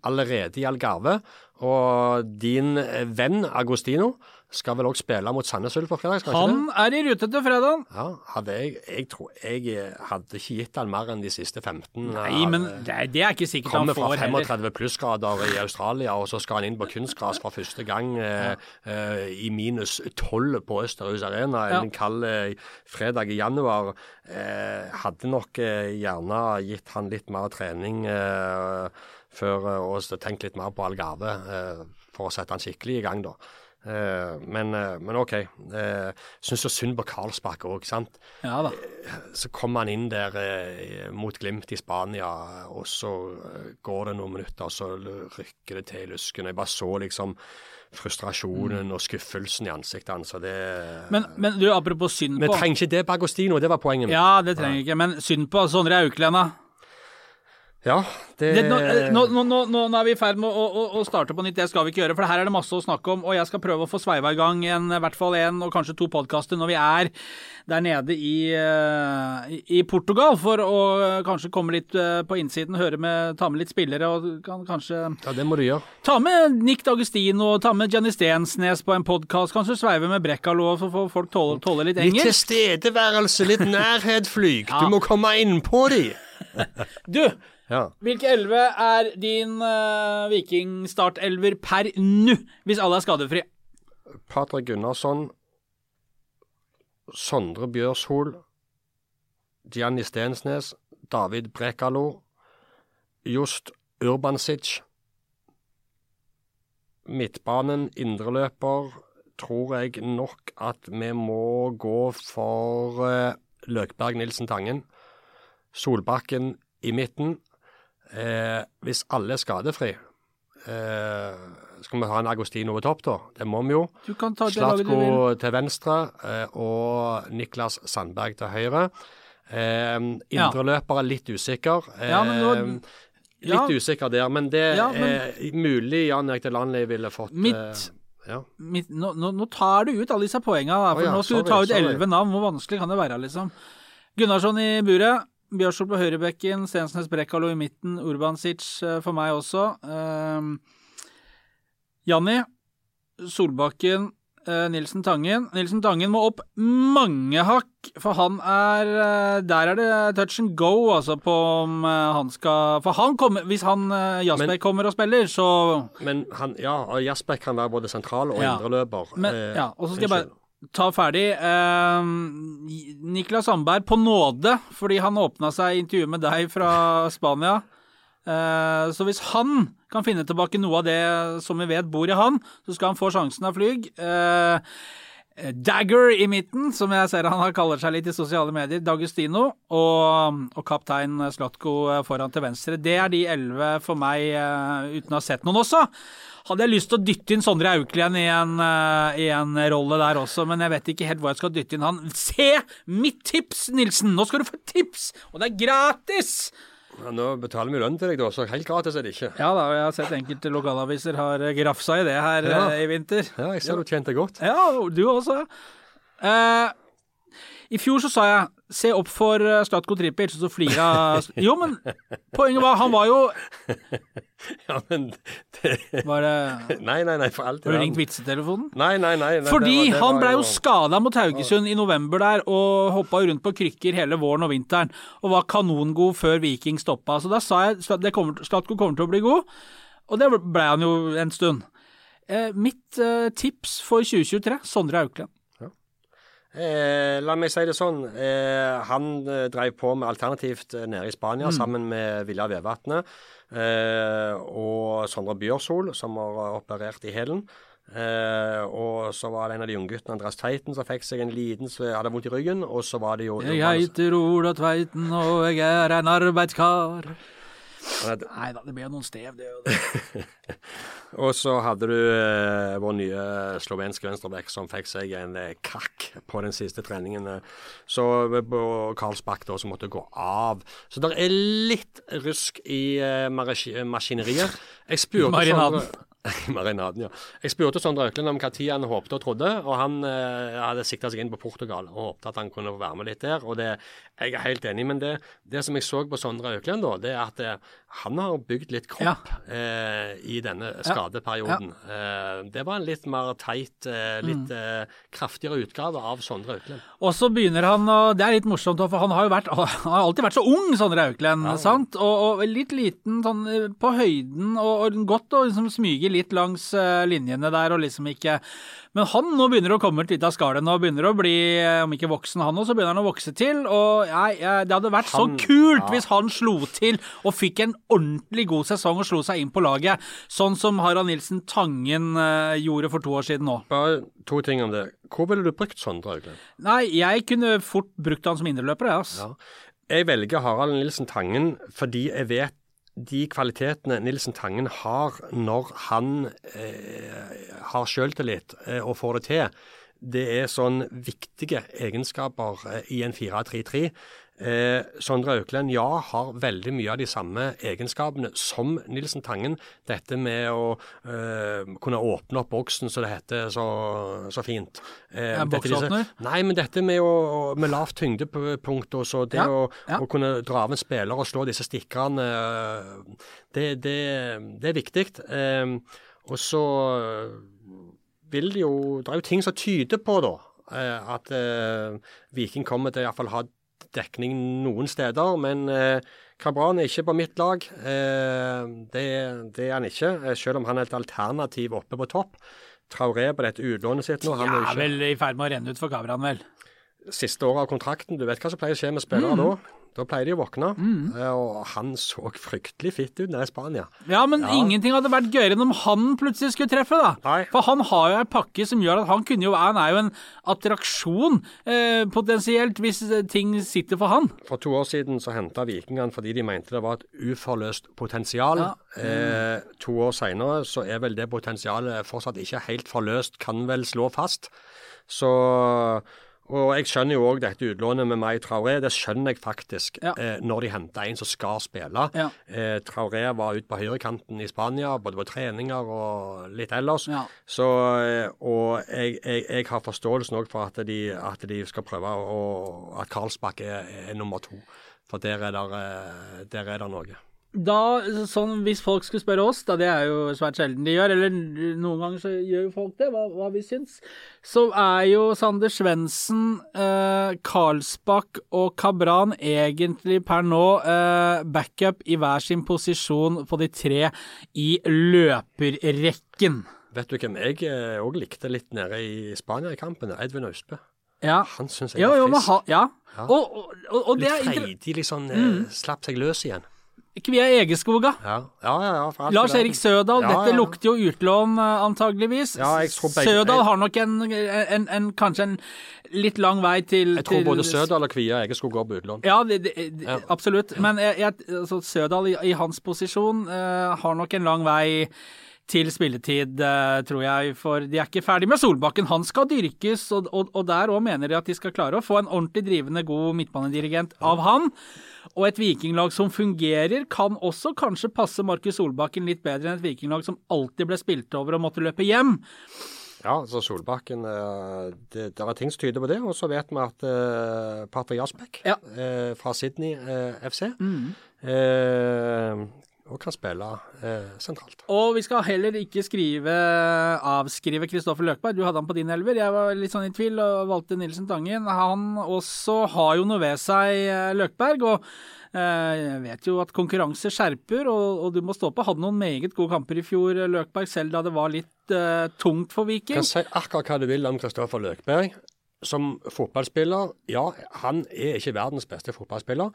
allerede i Algarve. Og din eh, venn Agostino skal vel òg spille mot Sandnes Ulf på fredag? han det? Er i rute til fredag. Ja, hadde jeg, jeg tror jeg eh, hadde ikke gitt han mer enn de siste 15. Nei, men det er, det er ikke sikkert han Kommer fra får heller. 35 plussgrader i Australia, og så skal han inn på kunstgras for første gang ja. eh, i minus 12 på Østerhus Arena Ja. en kald eh, fredag i januar. Eh, hadde nok eh, gjerne gitt han litt mer trening eh, før, eh, og tenkt litt mer på Algarve eh, for å sette han skikkelig i gang, da. Eh, men, eh, men OK. Eh, Syns så synd på Karlsbakk òg, sant Ja da. så kommer han inn der mot Glimt i Spania, og så går det noen minutter, og så rykker det til i lusken. Jeg bare så liksom frustrasjonen og skuffelsen i ansiktet hans. det Men, men du, apropos synd Vi på trenger ikke det på Agostino, det var poenget mitt. Ja, det trenger ja. ikke, men synd på Sondre Auklend, da. Ja, det, Det, nå, eh, nå, nå, nå, nå er vi i ferd med å, å, å starte på nytt, det skal vi ikke gjøre. For her er det masse å snakke om, og jeg skal prøve å få sveiva i gang en, i hvert fall én og kanskje to podkaster når vi er der nede i, eh, i, Portugal, for å eh, kanskje komme litt på innsiden, høre med, ta med litt spillere og kan kanskje ja, det må du gjøre. Ta med Nick D'Agostino, ta med Jenny Stensnes på en podkast, kanskje sveive med Brekkalo, så får folk tåle, tåle litt Litt tilstedeværelse, litt nærhet, flyg. [laughs] Ja. Du må komme innpå de. Du, Ja. hvilke elleve er din uh, vikingstartelver per nå, hvis alle er skadefri? Patrick Gunnarsson, Sondre Bjørshol, Gianni Stensnes, David Brekalo, Just Urbansic. Midtbanen, indreløper, tror jeg nok at vi må gå for eh, Løkberg Nilsen Tangen. Solbakken i midten. Eh, hvis alle er skadefri, eh, skal vi ha en Agostino på topp, da? Det må vi jo. Slatko til venstre eh, og Niklas Sandberg til høyre. Eh, er litt usikker. Eh, Ja, men nå- ja. Litt usikker der, men det Ja, men- er mulig Jan Erik Delanley ville fått Mitt- eh, ja. Mitt, nå, nå, nå tar du ut alle disse poengene, da, for oh, ja, nå skal du ta ut sorry. elleve navn. Hvor vanskelig kan det være, liksom? Gunnarsson i buret. Bjørshol på høyrebekken, Stensnes Brekkalo i midten, Urbansic eh, for meg også. Um, Janni, Solbakken, eh, Nilsen Tangen. Nilsen Tangen må opp mange hakk, for han er eh, Der er det touch and go, altså, på om eh, han skal For han kommer Hvis han Jasper Men- kommer og spiller, så Men han, ja, Jasper kan være både sentral og Ja. indreløper. Men, Eh, ja, og så skal jeg bare. Ta ferdig. Eh, Niklas Sandberg på nåde, fordi han åpna seg i intervjuet med deg fra Spania. Eh, så hvis han kan finne tilbake noe av det som vi vet bor i han, så skal han få sjansen av flyg. Eh, Dagger i midten, som jeg ser han kaller seg litt i sosiale medier, Dagustino, og, og kaptein Slatko foran til venstre. Det er de elleve for meg, eh, uten å ha sett noen også. Hadde jeg lyst til å dytte inn Sondre Auklien i en, uh, i en rolle der også, men jeg vet ikke helt hvor jeg skal dytte inn han. Se mitt tips, Nilsen! Nå skal du få tips! Og det er gratis! Ja, nå betaler vi lønn til deg, da, så helt gratis er det ikke. Ja da, og jeg har sett enkelte lokalaviser har eh, grafsa i det her Ja. eh, i vinter. Ja, jeg ser du tjente godt. Ja, du også. Eh, I fjor så sa jeg se opp for uh, Slatko Tripic, og så flira Jo, men poenget var Han var jo [laughs] Ja, men det Var det Nei, nei, nei, for alt Har du ringt vitsetelefonen? Nei, nei, nei. nei Fordi det var- det han blei jo jo- skada mot Haugesund i november der, og hoppa rundt på krykker hele våren og vinteren, og var kanongod før Viking stoppa. Så da sa jeg at kommer, Slatko kommer til å bli god, og det blei han jo en stund. Eh, mitt eh, tips for 2023 Sondre Auklend. Eh, la meg si det sånn. Eh, han eh, drev på med alternativt eh, nede i Spania Mm. sammen med Villa Vevatnet eh, og Sondre Bjørsol, som har eh, operert i hælen. Eh, og så var det en av de ungguttene, Andreas Tveiten, som fikk seg en liten hadde vondt i ryggen. Og så var det jo Jeg heter Ola Tveiten, og jeg er en arbeidskar. Nei da, det jo noen stev, det. det. [laughs] Og så hadde du eh, vår nye slovenske venstreback som fikk seg en eh, kakk på den siste treningen. eh. Så eh, Karlsbakk da, som måtte gå av. Så det er litt rusk i eh, maskineriet. Jeg spurte Marinaden. Sondre- [laughs] Marinaden, ja. Jeg spurte Sondre Økland om hva tid han håpte og trodde, og han eh, hadde sikta seg inn på Portugal og håpte at han kunne være med litt der. og det, Jeg er helt enig, men det, det som jeg så på Sondre Økland, da, det er at eh, han har bygd litt kropp eh, i denne skadeperioden. Eh, det var en litt mer teit, eh, litt eh, kraftigere utgave av Sondre Auklend. Og så begynner han å Det er litt morsomt, for han har jo vært, [laughs] han har alltid vært så ung, Sondre Auklend. sant? Og, og litt liten sånn eh, på høyden, og, og godt å liksom smyge litt langs eh, linjene der og liksom ikke Men han nå begynner å komme litt av skallet og begynner å bli, eh, om ikke voksen han nå, så begynner han å vokse til. Og jeg, jeg, det hadde vært Han- så kult ja. hvis han slo til og fikk en ordentlig god sesong og slo seg inn på laget, sånn som Harald Nilsen Tangen eh, gjorde for to år siden nå. Bare to ting om det. Hvor ville du brukt Sondre egentlig? Nei, jeg kunne fort brukt han som indreløper, jeg, altså. Ja. Jeg velger Harald Nilsen Tangen fordi jeg vet de kvalitetene Nilsen Tangen har når han eh, har sjøltillit eh, og får det til, det er sånn viktige egenskaper eh, i en 4-3-3. Eh, Sondre Auklend, ja, har veldig mye av de samme egenskapene som Nilsen Tangen. Dette med å eh, kunne åpne opp boksen, som det heter så, så fint. Eh, Ja, boksåpner? Nei, men dette med, å, med lavt tyngdepunkt og så det Ja, å, ja. å kunne dra av en spiller og slå disse stikkerne, eh, det, det, det er viktig. Eh, og så vil det jo Det er jo ting som tyder på, da, eh, at eh, Viking kommer til å i hvert fall ha dekning noen steder. Men eh, Kabran er ikke på mitt lag. Eh, det, det er han ikke, eh, selv om han er et alternativ oppe på topp. Traoré på dette utlånet sitt nå. Han Ja, vel i ferd med å renne ut for Kabran, vel. siste året av kontrakten. Du vet hva som pleier å skje med spillere da? Da pleier de å våkne. Mm. Og han så fryktelig fitt ut nede i Spania. Ja, men ingenting hadde vært gøyere enn om han plutselig skulle treffe, da. Nei. For han har jo ei pakke som gjør at han kunne jo Han er jo en attraksjon, eh, potensielt, hvis eh, ting sitter for han. For to år siden så henta Vikingene fordi de mente det var et uforløst potensial. Ja. Eh, to år seinere så er vel det potensialet fortsatt ikke helt forløst, kan vel slå fast. Så og jeg skjønner jo òg dette utlånet med May Traoré. Det skjønner jeg faktisk Ja. eh, når de henter en som skal spille. Ja. Eh, Traoré var ute på høyrekanten i Spania, både på treninger og litt ellers. Ja. Så, eh, og jeg, jeg, jeg har forståelsen òg for at de, at de skal prøve å At Karlsbakk er, er nummer to. For der er der, eh, der er det noe. Da, sånn, Hvis folk skulle spørre oss, da det er jo svært sjelden de gjør, eller noen ganger så gjør jo folk det, hva, hva vi syns, så er jo Sander Svendsen, eh, Karlsbakk og Kabran egentlig per nå eh, backup i hver sin posisjon på de tre i løperrekken. Vet du hvem jeg òg likte litt nede i Spania i kampen? Edvin Austbø. Ja. Han syns jeg var frisk. ha, ja. Ja. Og, og, og, Litt er freidig, liksom. Eh, slapp seg løs igjen. Kvia Egeskoga. Ja, ja, ja. Lars Erik Sødal, dette lukter jo utlån eh, antageligvis. Sødal har nok en, en, en, kanskje en litt lang vei til Jeg tror til- både Sødal og Kvia Egeskog går på utlån. Ja, det, det, absolutt. Men jeg, jeg, altså, Sødal i, i hans posisjon uh, har nok en lang vei til spilletid, eh, tror jeg. For de er ikke ferdig med Solbakken. Han skal dyrkes, og, og, og der òg mener de at de skal klare å få en ordentlig drivende god midtbanedirigent av han. Og et vikinglag som fungerer, kan også kanskje passe Markus Solbakken litt bedre enn et vikinglag som alltid ble spilt over og måtte løpe hjem. Ja, så Solbakken eh, det, det er ting som tyder på det. Og så vet vi at uh, Pater Jasbekk Ja. uh, fra Sydney uh, FC eh, og kan spille eh, sentralt. Og vi skal heller ikke skrive avskrive Kristoffer Løkberg. Du hadde han på din elver. Jeg var litt sånn i tvil og valgte Nilsen Tangen. Han også har jo noe ved seg, eh, Løkberg. Og eh, jeg vet jo at konkurranse skjerper, og, og du må stå på. Hadde noen meget gode kamper i fjor, Løkberg, selv da det var litt eh, tungt for Viking. kan si akkurat hva du vil om Kristoffer Løkberg. Som fotballspiller, ja, han er ikke verdens beste fotballspiller.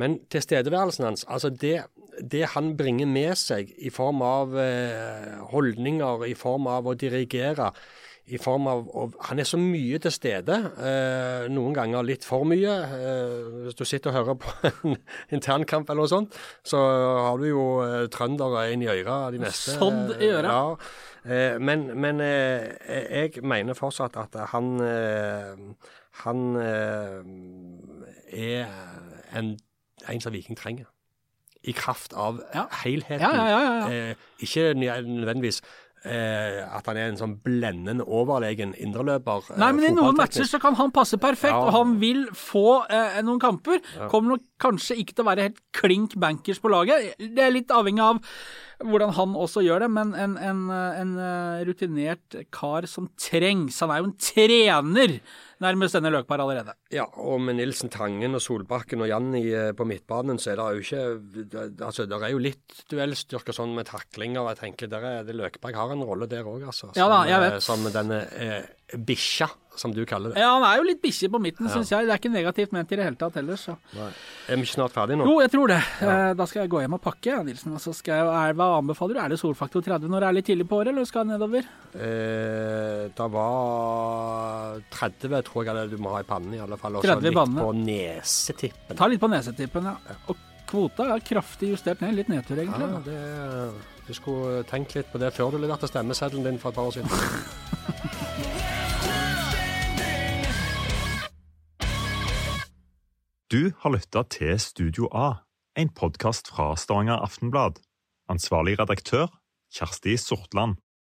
Men tilstedeværelsen hans, altså det, det han bringer med seg i form av eh, holdninger, i form av å dirigere, i form av og Han er så mye til stede. Eh, noen ganger litt for mye. Eh, hvis du sitter og hører på [laughs] en internkamp eller noe sånt, så har du jo eh, trøndere inn i øra de neste. Sånn i øra. Ja. Eh, men men eh, jeg mener fortsatt at han eh, Han er en, en som Viking trenger. I kraft av Ja. helheten. Ja. Eh, ikke nødvendigvis eh, at han er en sånn blendende overlegen indreløper. eh, Nei, men i noen matcher så kan han passe perfekt, og han vil få eh, noen kamper. Kommer nok kanskje ikke til å være helt klink bankers på laget. Det er litt avhengig av hvordan han også gjør det, men en, en, en eh, rutinert kar som trengs. Han er jo en trener, nærmest denne løkpar allerede. Ja, og med Nilsen Tangen og Solbakken og Janni eh, på midtbanen, så er det jo ikke det- Altså, det er jo litt duellstyrke sånn med taklinger. Jeg tenker der er det Løkberg har en rolle der òg, altså. Ja da, Som, jeg eh, vet. Som denne eh, bikkja, som du kaller det. Ja, han er jo litt bikkje på midten, syns jeg. Det er ikke negativt ment i det hele tatt heller, så. Er vi ikke snart ferdig nå? Jo, jeg tror det. Eh, Da skal jeg gå hjem og pakke, ja, Nilsen. Og så skal jeg, er, hva anbefaler du? Er det solfaktor 30 når det er litt tidlig på året, eller skal det nedover? Eh, det var 30, tror jeg det du må ha i pannen, i alle fall. Og så 30 i litt på nesetippen. Ta litt på nesetippen, ja. Og kvota er kraftig justert ned. Litt nedtur, egentlig. Ja, det, du skulle tenkt litt på det før du leverte stemmeseddelen din for et par år siden. [laughs] Du har lytta til Studio A, en podkast fra Stavanger Aftenblad. Ansvarlig redaktør, Kjersti Sortland.